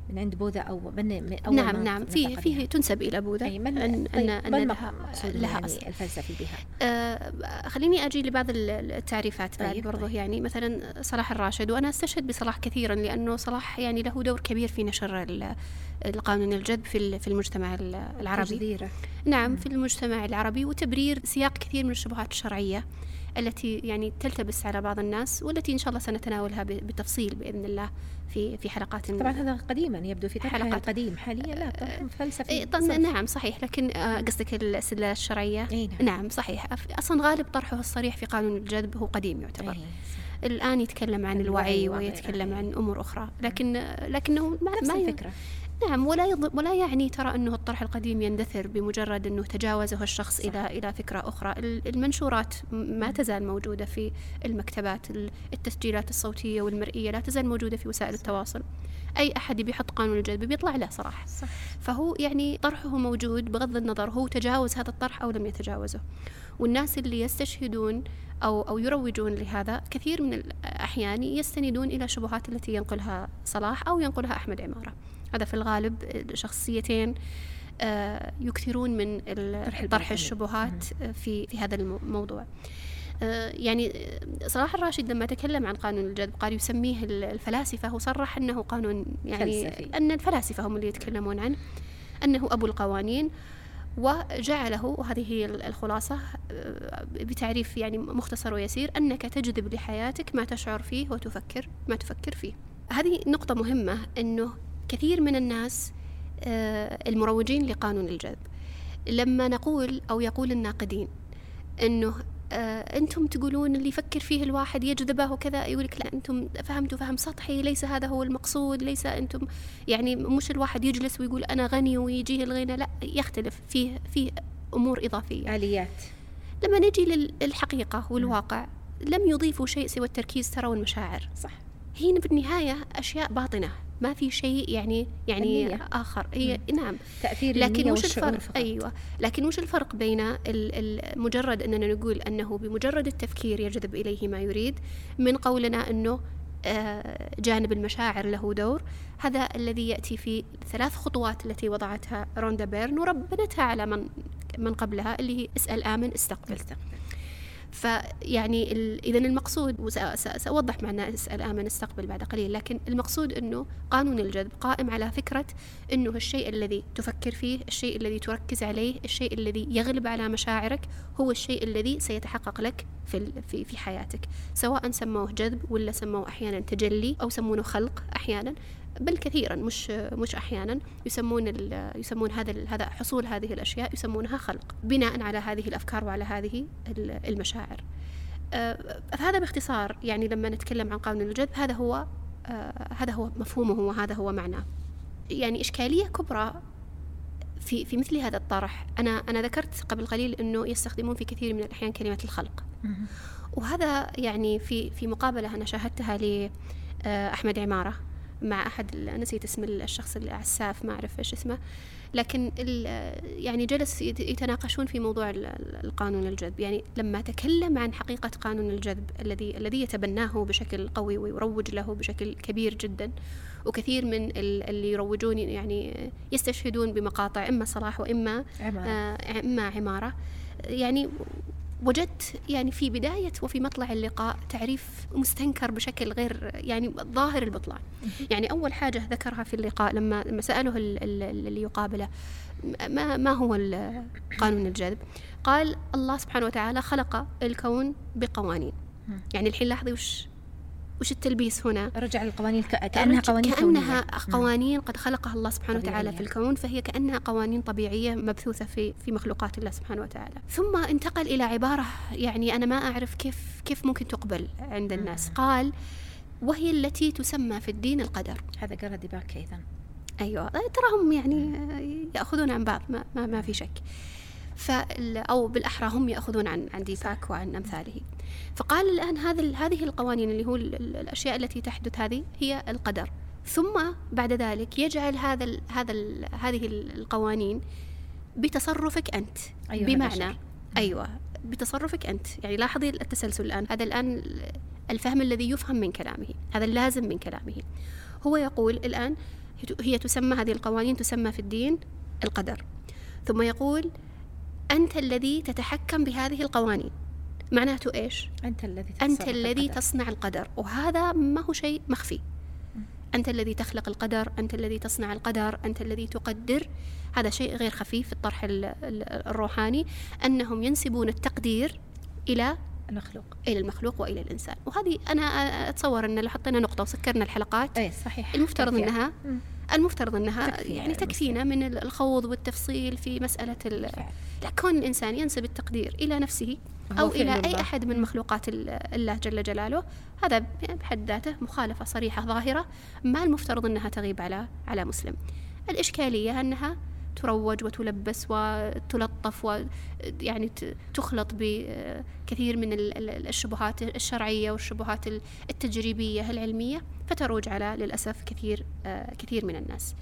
من عند بوذا أو من أول نعم نعم. في فيه بها. تنسب إلى بوذا. أي من ان طيب أن, أن المق- لها لها يعني أصل. الفلسفي بها آه، خليني أجي لبعض ال- التعريفات بعد طيب، برضه. طيب. يعني مثلا صلاح الراشد وأنا أستشهد بصلاح كثيرا لأنه صلاح يعني له دور كبير في نشر ال- القانون الجذب في في المجتمع ال- العربي. جديرة نعم في المجتمع العربي وتبرير سياق كثير من الشبهات الشرعية. التي يعني تلتبس على بعض الناس والتي إن شاء الله سنتناولها ب- بالتفصيل بإذن الله في في حلقات طبعا هذا قديما يبدو في حلقات. القديم حاليا لا طرح فلسفي إيه، صرف. نعم صحيح لكن آه، قصدك الاستدلال الشرعية إي نعم. نعم صحيح أصلا غالب طرحه الصريح في قانون الجذب هو قديم يعتبر إيه، صح. الآن يتكلم عن الوعي. ويتكلم عن أمور أخرى لكن لكنه ما نفس ما الفكرة نعم ولا يض... ولا يعني ترى أنه الطرح القديم يندثر بمجرد أنه تجاوزه الشخص صح. إلى إلى فكرة أخرى. ال- المنشورات ما تزال موجودة في المكتبات ال- التسجيلات الصوتية والمرئية لا تزال موجودة في وسائل التواصل. أي أحد بيحط قانون الجذب بيطلع له صراحة. صح. فهو يعني طرحه موجود بغض النظر هو تجاوز هذا الطرح أو لم يتجاوزه. والناس اللي يستشهدون أو أو يروجون لهذا كثير من الأحيان يستندون إلى الشبهات التي ينقلها صلاح أو ينقلها أحمد عمارة. هذا في الغالب شخصيتين آه، يكثرون من طرح. الشبهات في في هذا الموضوع آه، يعني آه، صلاح الراشد لما تكلم عن قانون الجذب قال يسميه ال- الفلاسفة وصرح أنه قانون يعني فلسفي. أن الفلاسفة هم اللي يتكلمون عنه أنه أبو القوانين وجعله وهذه هي الخلاصة بتعريف يعني مختصر ويسير أنك تجذب لحياتك ما تشعر فيه وتفكر ما تفكر فيه هذه نقطة مهمة أنه كثير من الناس آه، المروجين لقانون الجذب. لما نقول أو يقول الناقدين أنه آه، أنتم تقولون اللي يفكر فيه الواحد يجذبه وكذا يقول لك لا أنتم فهمتوا فهم سطحي ليس هذا هو المقصود ليس أنتم يعني مش الواحد يجلس ويقول أنا غني ويجيه الغنى لا يختلف فيه فيه أمور إضافية. آليات. لما نجي لل- للحقيقة والواقع لم يضيفوا شيء سوى التركيز ترى والمشاعر صح. هي بالنهاية أشياء باطنة. ما في شيء يعني يعني النية. آخر. هي نعم. تأثير لكن وش الفرق؟ فقط. أيوه. لكن وش الفرق بين مجرد أننا نقول أنه بمجرد التفكير يجذب إليه ما يريد من قولنا أنه آه، جانب المشاعر له دور. هذا الذي يأتي في ثلاث خطوات التي وضعتها روندا بيرن وربنتها على من من قبلها اللي هي اسأل آمن استقبل. استقبل. فيعني إذا المقصود وسأوضح مع الآن نستقبل بعد قليل لكن المقصود أنه قانون الجذب قائم على فكرة أنه الشيء الذي تفكر فيه الشيء الذي تركز عليه الشيء الذي يغلب على مشاعرك هو الشيء الذي سيتحقق لك في في في حياتك سواء سموه جذب ولا سموه أحيانا تجلي أو سمونه خلق أحيانا. بل كثيرا مش مش أحيانا. يسمون يسمون هذا هذا حصول هذه الأشياء يسمونها خلق بناء على هذه الأفكار وعلى هذه المشاعر. آه، هذا باختصار يعني لما نتكلم عن قانون الجذب هذا هو آه، هذا هو مفهومه وهذا هو معناه. يعني إشكالية كبرى في في مثل هذا الطرح. أنا أنا ذكرت قبل قليل إنه يستخدمون في كثير من الأحيان كلمة الخلق. وهذا يعني في في مقابلة أنا شاهدتها لاحمد عمارة. مع أحد نسيت اسم الشخص العساف ما أعرف إيش اسمه. لكن يعني جلس يتناقشون في موضوع القانون الجذب. يعني لما تكلم عن حقيقة قانون الجذب الذي الذي يتبناه بشكل قوي ويروج له بشكل كبير جدا وكثير من اللي يروجون يعني يستشهدون بمقاطع إما صلاح وإما عمارة. آه إما عمارة. يعني وجدت يعني في بداية وفي مطلع اللقاء تعريف مستنكر بشكل غير يعني ظاهر البطلان. يعني أول حاجة ذكرها في اللقاء لما لما سأله اللي يقابله ما ما هو قانون الجذب؟ قال الله سبحانه وتعالى خلق الكون بقوانين. يعني الحين لاحظي وش وش التلبيس هنا؟ رجع للقوانين كأنها قوانين كأنها كونية. قوانين قد خلقها الله سبحانه طبيعية. وتعالى في الكون فهي كأنها قوانين طبيعية مبثوثة في في مخلوقات الله سبحانه وتعالى. ثم انتقل إلى عبارة يعني أنا ما أعرف كيف كيف ممكن تقبل عند الناس. قال وهي التي تسمى في الدين القدر. هذا قال ديباك أيضا أيوة تراهم يعني يأخذون عن بعض ما, ما, ما في شك. أو بالأحرى هم يأخذون عن عن ديباك وعن أمثاله. فقال الآن هذا هذه القوانين اللي هو الأشياء التي تحدث هذه هي القدر. ثم بعد ذلك يجعل هذا ال هذا ال هذه القوانين بتصرفك أنت. أيوة بمعنى أيوة بتصرفك أنت. يعني لاحظي التسلسل الآن. هذا الآن الفهم الذي يفهم من كلامه. هذا اللازم من كلامه. هو يقول الآن هي تسمى هذه القوانين تسمى في الدين القدر. ثم يقول أنت الذي تتحكم بهذه القوانين. معناته إيش؟ أنت الذي أنت الذي القدر. تصنع القدر. وهذا ما هو شيء مخفي. أنت الذي تخلق القدر أنت الذي تصنع القدر أنت الذي تقدر. هذا شيء غير خفي في الطرح الروحاني. أنهم ينسبون التقدير إلى المخلوق. إلى المخلوق وإلى الإنسان. وهذه أنا أتصور أن لو حطينا نقطة وسكرنا الحلقات اي صحيح. المفترض. إنها المفترض إنها يعني تكفينا من الخوض والتفصيل في مسألة كون الإنسان ينسب التقدير إلى نفسه أو إلى أي أحد من مخلوقات الله جل جلاله. هذا بحد ذاته مخالفة صريحة ظاهرة ما المفترض أنها تغيب على على مسلم. الإشكالية أنها تروج وتلبس وتلطف ويعني تخلط بكثير من الشبهات الشرعية والشبهات التجريبية العلمية فتروج على للأسف كثير كثير من الناس.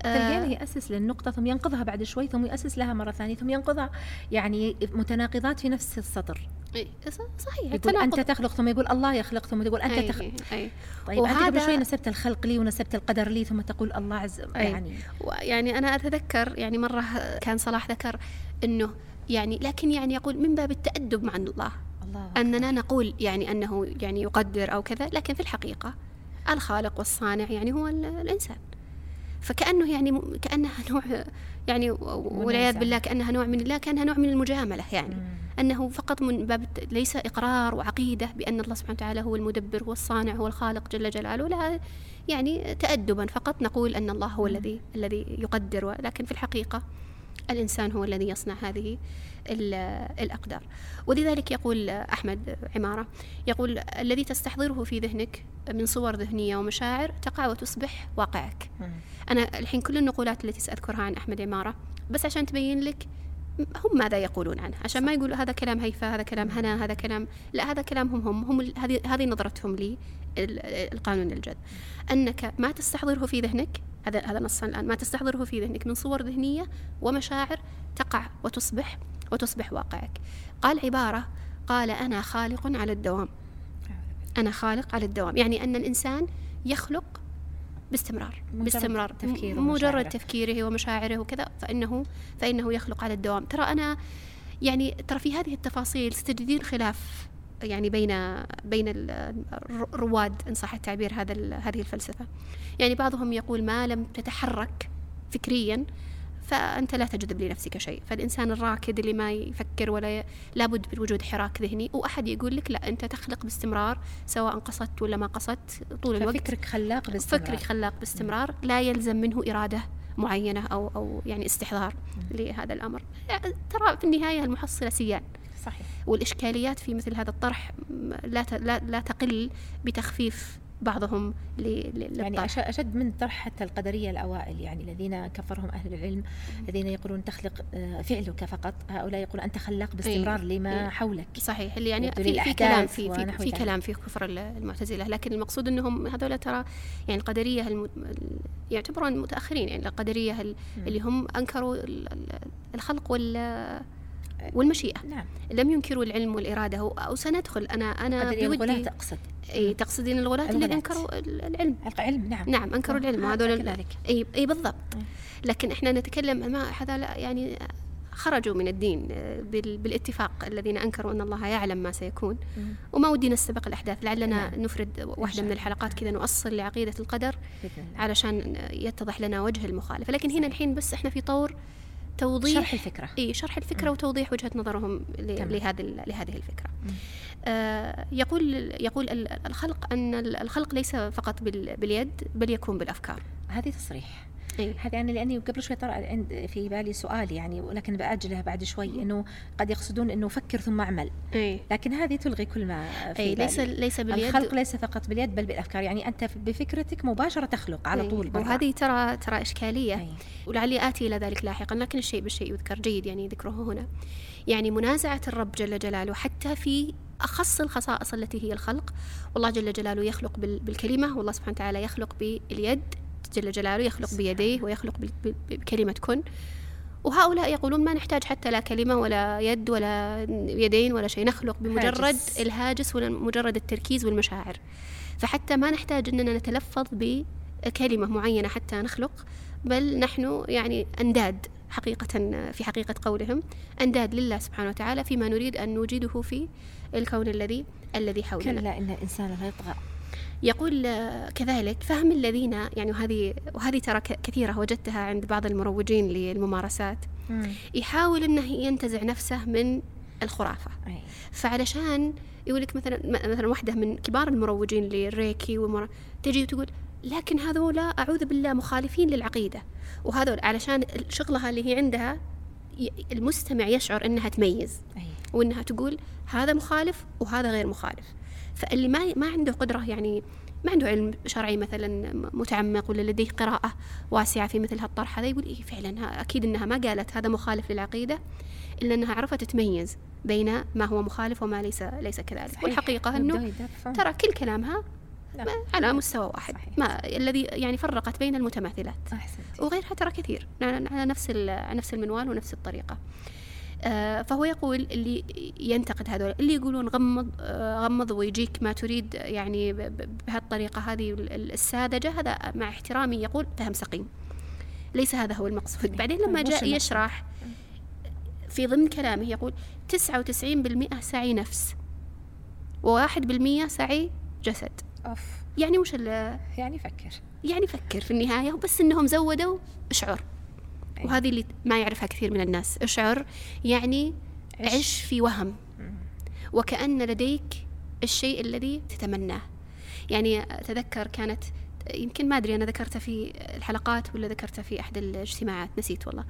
تلقينه يأسس للنقطة ثم ينقضها بعد شوي ثم يأسس لها مرة ثانية ثم ينقضها يعني متناقضات في نفس السطر. إيه صحيح يقول أنت تخلق ثم يقول الله يخلق ثم تقول أنت تخلق أي. طيب وهذا أنت قبل شوي نسبت الخلق لي ونسبت القدر لي ثم تقول الله عز يعني يعني أنا أتذكر يعني مرة كان صلاح ذكر أنه يعني لكن يعني يقول من باب التأدب مع الله. الله أننا نقول يعني أنه يعني يقدر أو كذا لكن في الحقيقة الخالق والصانع يعني هو الإنسان. فكأنه يعني كأنها *laughs* نوع يعني والعياذ بالله كأنها نوع من لا كأنها نوع من المجاملة يعني. مم. أنه فقط من باب ليس إقرار وعقيدة بأن الله سبحانه وتعالى هو المدبر هو الصانع هو الخالق جل جلاله لا يعني تأدبا. فقط نقول أن الله هو الذي الذي يقدر. ولكن في الحقيقة الإنسان هو الذي يصنع هذه الأقدار. ولذلك يقول أحمد عمارة يقول الذي تستحضره في ذهنك من صور ذهنية ومشاعر تقع وتصبح واقعك. أنا الحين كل النقولات التي سأذكرها عن أحمد عمارة بس عشان تبين لك هم ماذا يقولون عنه. عشان ما يقولوا هذا كلام هيفا هذا كلام هنا هذا كلام لا هذا كلامهم هم هم هذه هذه نظرتهم لي القانون الجد. أنك ما تستحضره في ذهنك هذا هذا نصا الآن ما تستحضره في ذهنك من صور ذهنية ومشاعر تقع وتصبح وتصبح واقعك. قال عبارة قال أنا خالق على الدوام. أنا خالق على الدوام. يعني أن الإنسان يخلق باستمرار مجرد باستمرار. تفكيره مجرد تفكيره ومشاعره وكذا فإنه فإنه يخلق على الدوام. ترى أنا يعني ترى في هذه التفاصيل ستجدين خلاف يعني بين بين الرواد إن صح التعبير هذا هذه الفلسفة. يعني بعضهم يقول ما لم تتحرك فكريا فأنت لا تجذب لنفسك شيء. فالإنسان الراكد اللي ما يفكر ولا ي... لابد من وجود حراك ذهني وأحد يقول لك لا أنت تخلق باستمرار سواء قصدت ولا ما قصدت طول الوقت فكرك خلاق باستمرار. فكرك خلاق باستمرار لا يلزم منه إرادة معينة أو أو يعني استحضار لهذا الأمر. ترى في النهاية المحصلة سيان. صحيح. والإشكاليات في مثل هذا الطرح لا لا لا تقل بتخفيف بعضهم يعني أشد من طرح حتى القدرية الأوائل يعني الذين كفرهم أهل العلم الذين يقولون تخلق آه، فعلك فقط. هؤلاء يقولون أنت خلاق باستمرار أيه. لما حولك. صحيح اللي يعني في, في كلام في, في, في كلام في كفر المعتزلة لكن المقصود أنهم هذول ترى يعني القدرية الم... يعتبرون متأخرين يعني القدرية اللي هم أنكروا الخلق وال والمشيئة. نعم. لم ينكروا العلم والإرادة. وسندخل أنا أنا بودي. الغلاة تقصد. إي تقصدين الغلاة اللي أنكروا العلم. العلم نعم. نعم أنكروا العلم. وهذول كذلك. إي إي بالضبط. لكن إحنا نتكلم ما هذا يعني خرجوا من الدين بالاتفاق الذين أنكروا أن الله يعلم ما سيكون. وما ودي نستبق الأحداث. لعلنا نعم. نفرد واحدة من الحلقات كذا نؤصل لعقيدة القدر علشان يتضح لنا وجه المخالف لكن هنا الحين بس إحنا في طور توضيح شرح الفكرة. إي شرح الفكرة مم. وتوضيح وجهة نظرهم لهذه لهذه الفكرة. آه يقول يقول الخلق أن الخلق ليس فقط باليد بل يكون بالأفكار. هذه تصريح. إيه؟ هذا يعني لأني قبل شوي طرأ عند في بالي سؤال يعني ولكن بأجله بعد شوي إنه قد يقصدون إنه فكر ثم اعمل إيه؟ لكن هذه تلغي كل ما في إيه؟ ليس ليس باليد الخلق ليس فقط باليد بل بالأفكار يعني أنت بفكرتك مباشرة تخلق على إيه؟ طول برا. وهذه ترى ترى إشكالية إيه؟ ولعلي آتي إلى ذلك لاحقا لكن الشيء بالشيء يذكر جيد يعني ذكره هنا يعني منازعة الرب جل جلاله حتى في أخص الخصائص التي هي الخلق والله جل جلاله يخلق بالكلمة والله سبحانه وتعالى يخلق باليد جل جلاله يخلق بيديه ويخلق بكلمة كن. وهؤلاء يقولون ما نحتاج حتى لا كلمة ولا يد ولا يدين ولا شيء. نخلق بمجرد هاجس. الهاجس ومجرد التركيز والمشاعر. فحتى ما نحتاج أننا نتلفظ بكلمة معينة حتى نخلق بل نحن يعني أنداد حقيقة في حقيقة قولهم أنداد لله سبحانه وتعالى فيما نريد أن نوجده في الكون الذي الذي حولنا. كلا إن الإنسان لا يطغى. يقول كذلك فهم الذين يعني وهذه وهذه ترى كثيرة وجدتها عند بعض المروجين للممارسات. يحاول إنه ينتزع نفسه من الخرافة. فعلشان يقول لك مثلا مثلا واحدة من كبار المروجين للريكي ومر... تجي وتقول لكن هذولا أعوذ بالله مخالفين للعقيدة. وهذول علشان شغلها اللي هي عندها المستمع يشعر إنها تميز. وإنها تقول هذا مخالف وهذا غير مخالف. فاللي ما ما عنده قدرة يعني ما عنده علم شرعي مثلا متعمق ولا لديه قراءة واسعة في مثل هالطرح هذا يقول إيه فعلا أكيد أنها ما قالت هذا مخالف للعقيدة إلا أنها عرفت تميز بين ما هو مخالف وما ليس ليس كذلك صحيح. والحقيقة أنه ترى كل كلامها لا. على مستوى واحد صحيح. ما الذي يعني فرقت بين المتماثلات أحسنتي. وغيرها ترى كثير على نفس نفس المنوال ونفس الطريقة فهو يقول اللي ينتقد هذول اللي يقولون غمض آه، غمض ويجيك ما تريد يعني بهالطريقة هذه الساذجة هذا مع احترامي يقول فهم سقيم. ليس هذا هو المقصود. بعدين لما جاء يشرح في ضمن كلامه يقول تسعة وتسعين بالمئة سعي نفس وواحد بالمئة سعي جسد. أوف. يعني وش يعني فكر. يعني فكر في النهاية بس إنهم زودوا اشعر وهذه اللي ما يعرفها كثير من الناس. إشعر يعني عش, عش في وهم. وكأن لديك الشيء الذي تتمناه. يعني أتذكر كانت يمكن ما أدري أنا ذكرتها في الحلقات ولا ذكرتها في أحد الاجتماعات نسيت والله.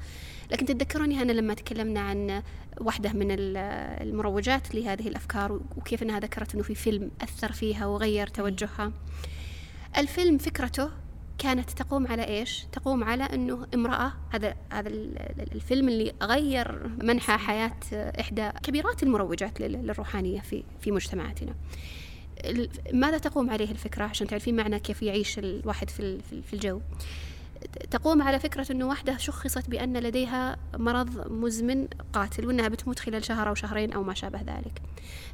لكن تتذكروني أنا لما تكلمنا عن واحدة من المروجات لهذه الأفكار وكيف أنها ذكرت أنه في فيلم أثر فيها وغير توجهها. الفيلم فكرته كانت تقوم على إيش؟ تقوم على إنه امرأة هذا هذا الفيلم اللي غير منحى حياة إحدى كبيرات المروجات للروحانية في في مجتمعاتنا. ماذا تقوم عليه الفكرة عشان تعرفين معنى كيف يعيش الواحد في الجو؟ تقوم على فكرة أنه واحدة شخصت بأن لديها مرض مزمن قاتل وأنها بتموت خلال شهر أو شهرين أو ما شابه ذلك.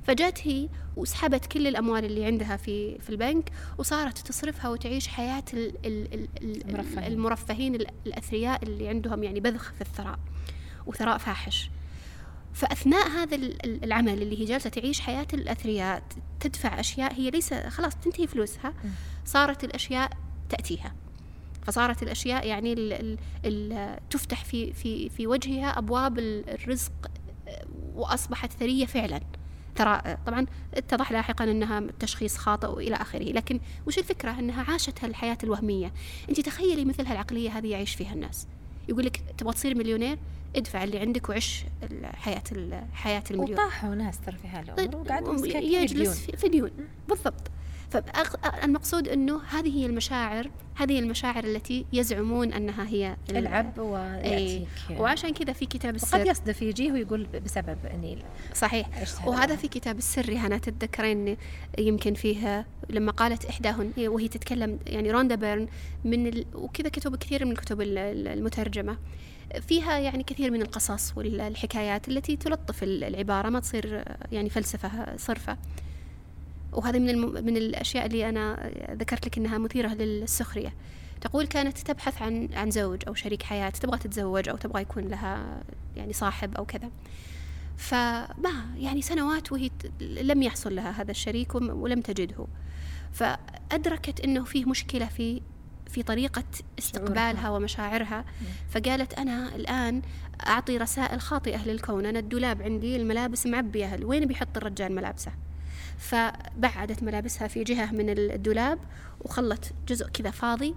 فجأت هي وسحبت كل الأموال اللي عندها في في البنك وصارت تصرفها وتعيش حياة المرفهين, المرفهين الأثرياء اللي عندهم يعني بذخ في الثراء وثراء فاحش. فأثناء هذا العمل اللي هي جالسة تعيش حياة الأثرياء تدفع أشياء هي ليس خلاص تنتهي فلوسها صارت الأشياء تأتيها. فصارت الأشياء يعني ال ال ال تفتح في في في وجهها أبواب الرزق وأصبحت ثرية فعلا. ترى طبعا اتضح لاحقا إنها تشخيص خاطئ وإلى آخره لكن وش الفكرة؟ إنها عاشت هالحياه الوهمية. أنت تخيلي مثل هالعقلية هذه يعيش فيها الناس. يقول لك تبغى تصير مليونير ادفع اللي عندك وعش الحياة الحياة المليون. وطاحوا ناس ترى في هالأمور طيب، وقعدوا يجلس في ديون بالضبط. فالمقصود إنه هذه هي المشاعر هذه المشاعر التي يزعمون أنها هي العب ويأتيك. يعني. وعشان كذا في كتاب السر وقد يصدف يجيه ويقول بسبب اني صحيح. وهذا في كتاب السر هنا تتذكرين يمكن فيها لما قالت إحداهن وهي تتكلم يعني روندا بيرن من ال... وكذا كتب كثير من الكتب المترجمة. فيها يعني كثير من القصص والحكايات التي تلطف العبارة ما تصير يعني فلسفة صرفة. وهذه من الم... من الأشياء اللي أنا ذكرت لك إنها مثيرة للسخرية. تقول كانت تبحث عن عن زوج أو شريك حياة تبغى تتزوج أو تبغى يكون لها يعني صاحب أو كذا. فما يعني سنوات وهي لم يحصل لها هذا الشريك ولم تجده. فأدركت أنه فيه مشكلة في في طريقة استقبالها ومشاعرها. فقالت أنا الآن أعطي رسائل خاطئة للكون. أنا الدولاب عندي الملابس معبية وين بيحط الرجال ملابسه؟ فبعدت ملابسها في جهة من الدولاب وخلت جزء كذا فاضي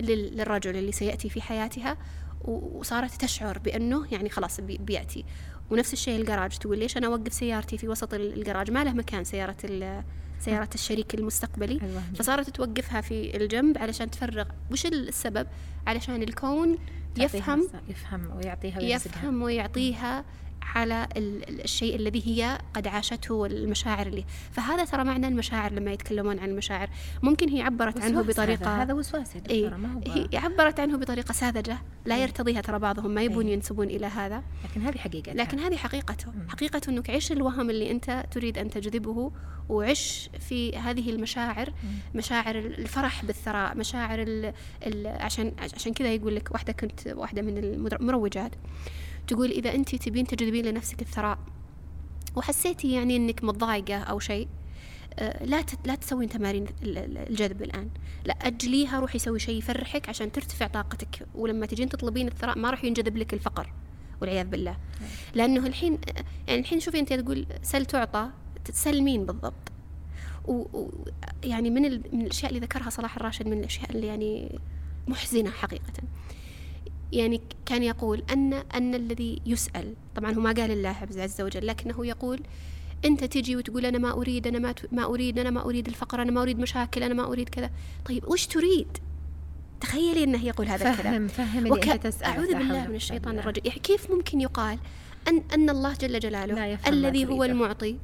للرجل اللي سيأتي في حياتها وصارت تشعر بأنه يعني خلاص بيأتي. ونفس الشيء الجراج تقول ليش أنا أوقف سيارتي في وسط الجراج ما له مكان سيارة سيارة الشريك المستقبلي. فصارت توقفها في الجنب علشان تفرغ. وش السبب؟ علشان الكون يفهم يفهم ويعطيها يفهم ويعطيها على الشيء الذي هي قد عاشته والمشاعر اللي فهذا ترى معنى المشاعر لما يتكلمون عن المشاعر. ممكن هي عبرت عنه بطريقة هذا وسواس إيه هي عبرت عنه بطريقة ساذجة لا إيه. يرتضيها ترى بعضهم ما يبون إيه. ينسبون إلى هذا. لكن هذه حقيقة لكن هذه حقيقته. حقيقة أنك عيش الوهم اللي أنت تريد أن تجذبه وعش في هذه المشاعر مشاعر الفرح بالثراء مشاعر ال ال عشان عشان كذا يقول لك واحدة كنت واحدة من المروجات تقول إذا أنت تبين تجذبين لنفسك الثراء وحسيتي يعني أنك متضايقة أو شيء آه، لا لا تسوين تمارين الجذب الآن. لا أجليها روحي سوي شيء يفرحك عشان ترتفع طاقتك. ولما تجين تطلبين الثراء ما راح ينجذب لك الفقر والعياذ بالله. لأنه الحين يعني الحين شوفي أنت تقول سل تعطى تسل مين بالضبط ويعني من من الأشياء اللي ذكرها صلاح الراشد من الأشياء اللي يعني محزنة حقيقة. يعني كان يقول أن أن الذي يسأل طبعا هو ما قال الله عز وجل لكنه يقول أنت تجي وتقول أنا ما أريد أنا ما, ما أريد أنا ما أريد الفقر أنا ما أريد مشاكل أنا ما أريد كذا. طيب وش تريد؟ تخيلي أنه يقول هذا الكلام. فهم وك... أنت تسأل أعوذ بالله من الشيطان الرجيم. يعني كيف ممكن يقال أن أن الله جل جلاله الذي هو المعطي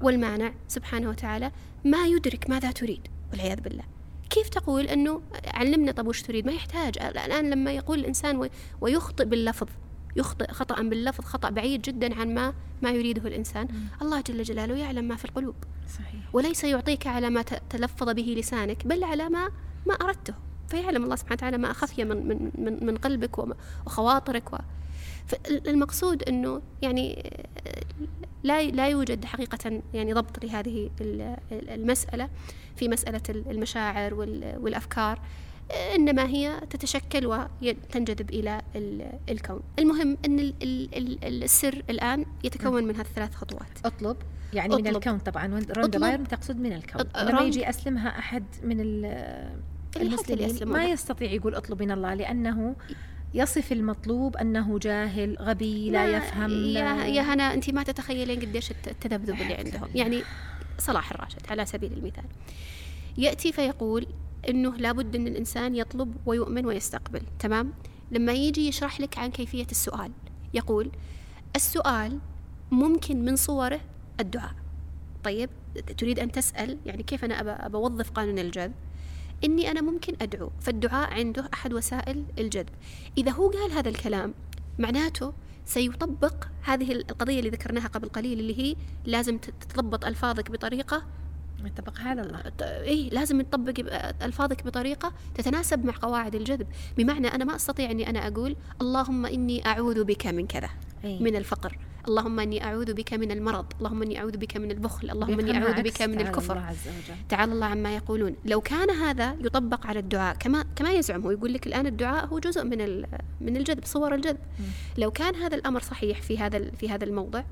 والمانع سبحانه وتعالى ما يدرك ماذا تريد والعياذ بالله. كيف تقول أنه علمنا طب وش تريد؟ ما يحتاج. الآن لما يقول الإنسان ويخطئ باللفظ يخطئ خطأ باللفظ خطأ بعيد جدا عن ما ما يريده الإنسان. مم. الله جل جلاله يعلم ما في القلوب. صحيح. وليس يعطيك على ما تلفظ به لسانك بل على ما ما أردته. فيعلم الله سبحانه وتعالى ما أخفي من من من, من قلبك وخواطرك و. فالمقصود إنه يعني لا لا يوجد حقيقة يعني ضبط لهذه المسألة في مسألة المشاعر والأفكار إنما هي تتشكل وتنجذب إلى الكون. المهم أن السر الآن يتكون من هذه الثلاث خطوات. أطلب يعني أطلب. من الكون طبعا روندا بايرن تقصد من الكون. لما يجي أسلمها أحد من المسلمين ما يستطيع يقول أطلب من الله لأنه يصف المطلوب أنه جاهل غبي لا, لا يفهم. يا, يا هنا أنت ما تتخيلين قديش التذبذب اللي عندهم. يعني صلاح الراشد على سبيل المثال. يأتي فيقول أنه لابد أن الإنسان يطلب ويؤمن ويستقبل تمام؟ لما يجي يشرح لك عن كيفية السؤال يقول السؤال ممكن من صوره الدعاء. طيب تريد أن تسأل يعني كيف أنا أبى أوظف قانون الجذب؟ إني أنا ممكن أدعو فالدعاء عنده أحد وسائل الجذب. إذا هو قال هذا الكلام معناته سيطبق هذه القضية اللي ذكرناها قبل قليل اللي هي لازم تضبط ألفاظك بطريقة يطبقها على الله. إيه لازم تطبق ألفاظك بطريقة تتناسب مع قواعد الجذب. بمعنى أنا ما أستطيع أني أنا أقول اللهم إني أعوذ بك من كذا أي. من الفقر. اللهم إني أعوذ بك من المرض اللهم إني أعوذ بك من البخل اللهم إني أعوذ بك من الكفر. الله عز وجل. تعالى الله عما يقولون. لو كان هذا يطبق على الدعاء كما كما يزعم هو يقول لك الآن الدعاء هو جزء من من الجذب صور الجذب. لو كان هذا الأمر صحيح في هذا في هذا الموضع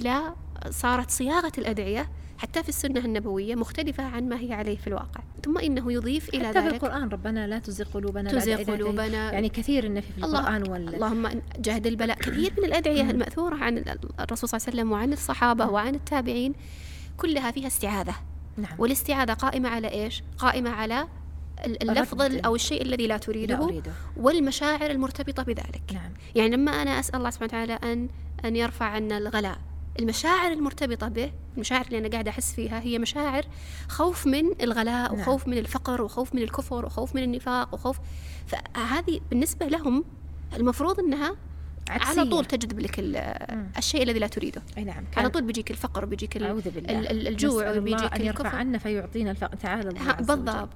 لا صارت صياغة الأدعية حتى في السنة النبوية مختلفة عن ما هي عليه في الواقع. ثم إنه يضيف إلى حتى ذلك بالقرآن ربنا لا تزغ قلوبنا تزغ. قلوبنا. يعني كثير إن في في الله القرآن وال اللهم جهد البلاء. كثير من الأدعية المأثورة عن ال- الرسول صلى الله عليه وسلم وعن الصحابة وعن التابعين كلها فيها استعاذة. نعم. والاستعاذة قائمة على إيش؟ قائمة على ال- اللفظ أو الشيء الذي لا لا تريده أريده. والمشاعر المرتبطة بذلك. نعم. يعني لما أنا أسأل الله سبحانه وتعالى أن أن يرفع عنا الغلاء المشاعر المرتبطة به المشاعر اللي أنا قاعدة أحس فيها هي مشاعر خوف من الغلاء نعم. وخوف من الفقر وخوف من الكفر وخوف من النفاق وخوف فهذه بالنسبة لهم المفروض أنها عكسية. على طول تجذب لك. الشيء الذي لا تريده أي نعم على طول بيجيك الفقر بيجيك ال- أعوذ بالله ال- ال- الجوع وبيجيك أن يرفع الكفر عنا فيعطينا الفقر تعالى الله. بالضبط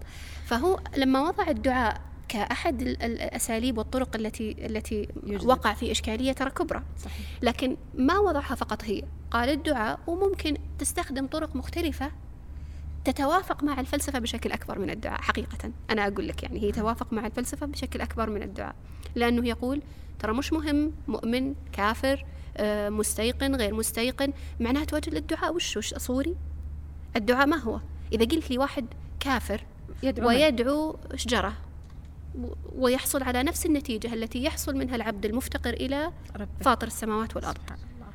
فهو لما وضع الدعاء كأحد ال- ال- الأساليب والطرق التي التي يجذب. وقع في إشكالية ترى كبرى. صحيح. لكن ما وضعها فقط هي؟ قال الدعاء وممكن تستخدم طرق مختلفة تتوافق مع الفلسفة بشكل أكبر من الدعاء حقيقة. أنا أقول لك يعني هي توافق مع الفلسفة بشكل أكبر من الدعاء. لأنه يقول ترى مش مهم مؤمن كافر آه، مستيقن غير مستيقن معناته وجه الدعاء وش وش صوري الدعاء ما هو؟ إذا قلت لي واحد كافر يدعو؟ ويدعو شجرة ويحصل على نفس النتيجة التي يحصل منها العبد المفتقر إلى فاطر السماوات والأرض. سبحان الله.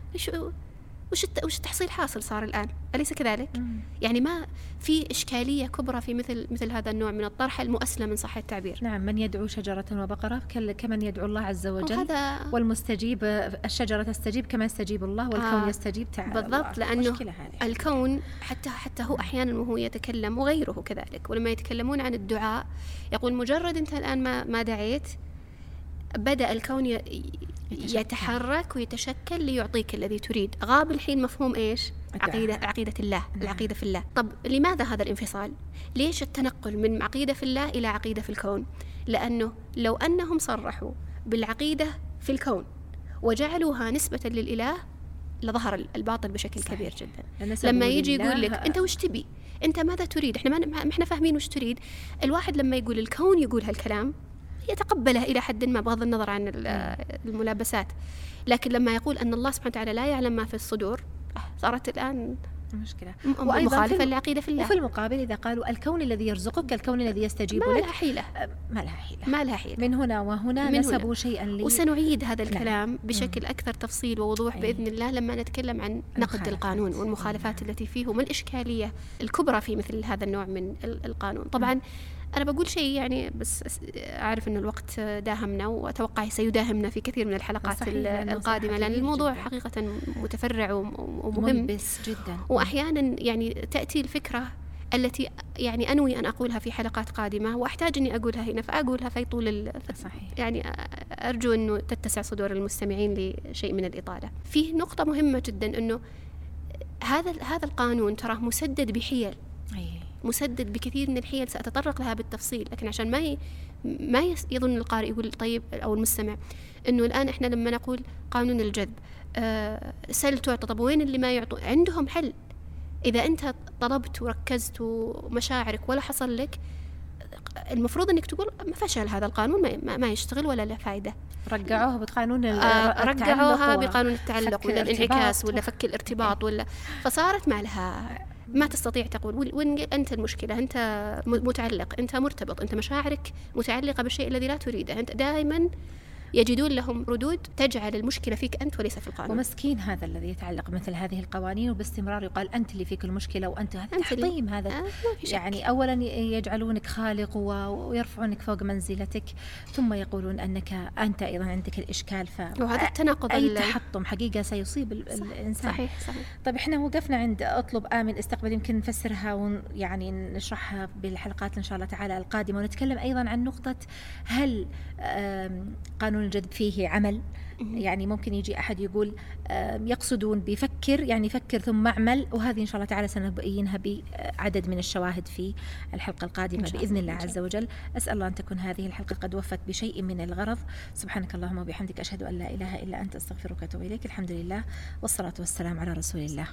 وش الت- وش التحصيل حاصل صار الآن أليس كذلك؟ مم. يعني ما في إشكالية كبرى في مثل مثل هذا النوع من الطرح المؤسلم من صح التعبير نعم من يدعو شجرة وبقرة كل- كمن يدعو الله عز وجل وهذا والمستجيب الشجرة تستجيب كما يستجيب الله والكون آه، يستجيب تعالى بالضبط الله. هذه الكون حتى حتى هو أحيانا وهو يتكلم وغيره كذلك ولما يتكلمون عن الدعاء يقول مجرد أنت الآن ما ما دعيت بدأ الكون ي- يتشكل. يتحرك ويتشكل ليعطيك الذي تريد. غاب الحين مفهوم إيش؟ الدعاء. عقيدة عقيدة الله نعم. العقيدة في الله. طب لماذا هذا الانفصال؟ ليش التنقل من عقيدة في الله إلى عقيدة في الكون؟ لأنه لو أنهم صرحوا بالعقيدة في الكون وجعلوها نسبة للإله لظهر الباطل بشكل صحيح. كبير جدا. لما يجي يقول لك أنت وش تبي؟ أنت ماذا تريد؟ إحنا ما ما إحنا فاهمين وش تريد. الواحد لما يقول الكون يقول هالكلام يتقبله إلى حد ما بغض النظر عن ال- الملابسات. لكن لما يقول أن الله سبحانه وتعالى لا يعلم ما في الصدور صارت الآن مشكلة م- وأيضاً مخالفة في- للعقيده في الله. وفي المقابل إذا قالوا الكون الذي يرزقك الكون الذي يستجيب ما لك لها حيلة. أه، ما لها حيلة. ما لها حيلة. من هنا وهنا من نسبوا هنا. شيئا لي. وسنعيد هذا نعم. الكلام بشكل أكثر تفصيل ووضوح أي. بإذن الله لما نتكلم عن نقد. القانون والمخالفات التي فيه وما الإشكالية الكبرى في مثل هذا النوع من ال- القانون. طبعا أنا بقول شيء يعني بس أعرف أن الوقت داهمنا وأتوقع سيداهمنا في كثير من الحلقات القادمة لأن الموضوع جداً. حقيقة متفرع وم- ومهم منبس جدا واحيانا يعني تأتي الفكرة التي يعني أنوي أن أقولها في حلقات قادمة وأحتاج إني أقولها هنا فأقولها في طول ال- صحيح يعني أرجو إنه تتسع صدور المستمعين لشيء من الإطالة. في نقطة مهمة جدا إنه هذا هذا القانون تراه مسدد بحيل أي. مسدد بكثير من الحيل سأتطرق لها بالتفصيل لكن عشان ما ي... ما. يظن القارئ يقول طيب أو المستمع إنه الآن إحنا لما نقول قانون الجذب آه سل تعطى طب وين اللي ما يعطوا؟ عندهم حل. إذا أنت طلبت وركزت ومشاعرك ولا حصل لك المفروض إنك تقول ما فشل هذا القانون ما, ما- يشتغل ولا له فائده رجعوها بقانون آه، رجعوها بقانون التعلق ولا الانعكاس ولا فك الارتباط. ولا فصارت ما لها ما تستطيع تقول وين- المشكلة أنت م- متعلق أنت مرتبط أنت مشاعرك متعلقة بالشيء الذي لا تريده. أنت دائما يجدون لهم ردود تجعل المشكلة فيك أنت وليس في القانون. ومسكين هذا الذي يتعلق مثل هذه القوانين وباستمرار يقال أنت اللي فيك المشكلة وأنت هذا تحطيم هذا آه،. يعني اولا يجعلونك خالق ويرفعونك فوق منزلتك ثم يقولون أنك أنت أيضا عندك الإشكال ف وهذا التناقض أي تحطم حقيقة سيصيب صح- الإنسان. صحيح صحيح. طيب إحنا وقفنا عند أطلب آمن استقبل يمكن نفسرها ويعني نشرحها بالحلقات إن شاء الله تعالى القادمة ونتكلم أيضا عن نقطة هل قانون قانون الجذب فيه عمل. يعني ممكن يجي أحد يقول يقصدون بفكر يعني فكر ثم أعمل وهذه إن شاء الله تعالى سنبينها بعدد من الشواهد في الحلقة القادمة بإذن الله عز وجل. أسأل الله أن تكون هذه الحلقة قد وفت بشيء من الغرض. سبحانك اللهم وبحمدك أشهد أن لا إله إلا أنت أستغفرك وأتوب إليك. الحمد لله والصلاة والسلام على رسول الله.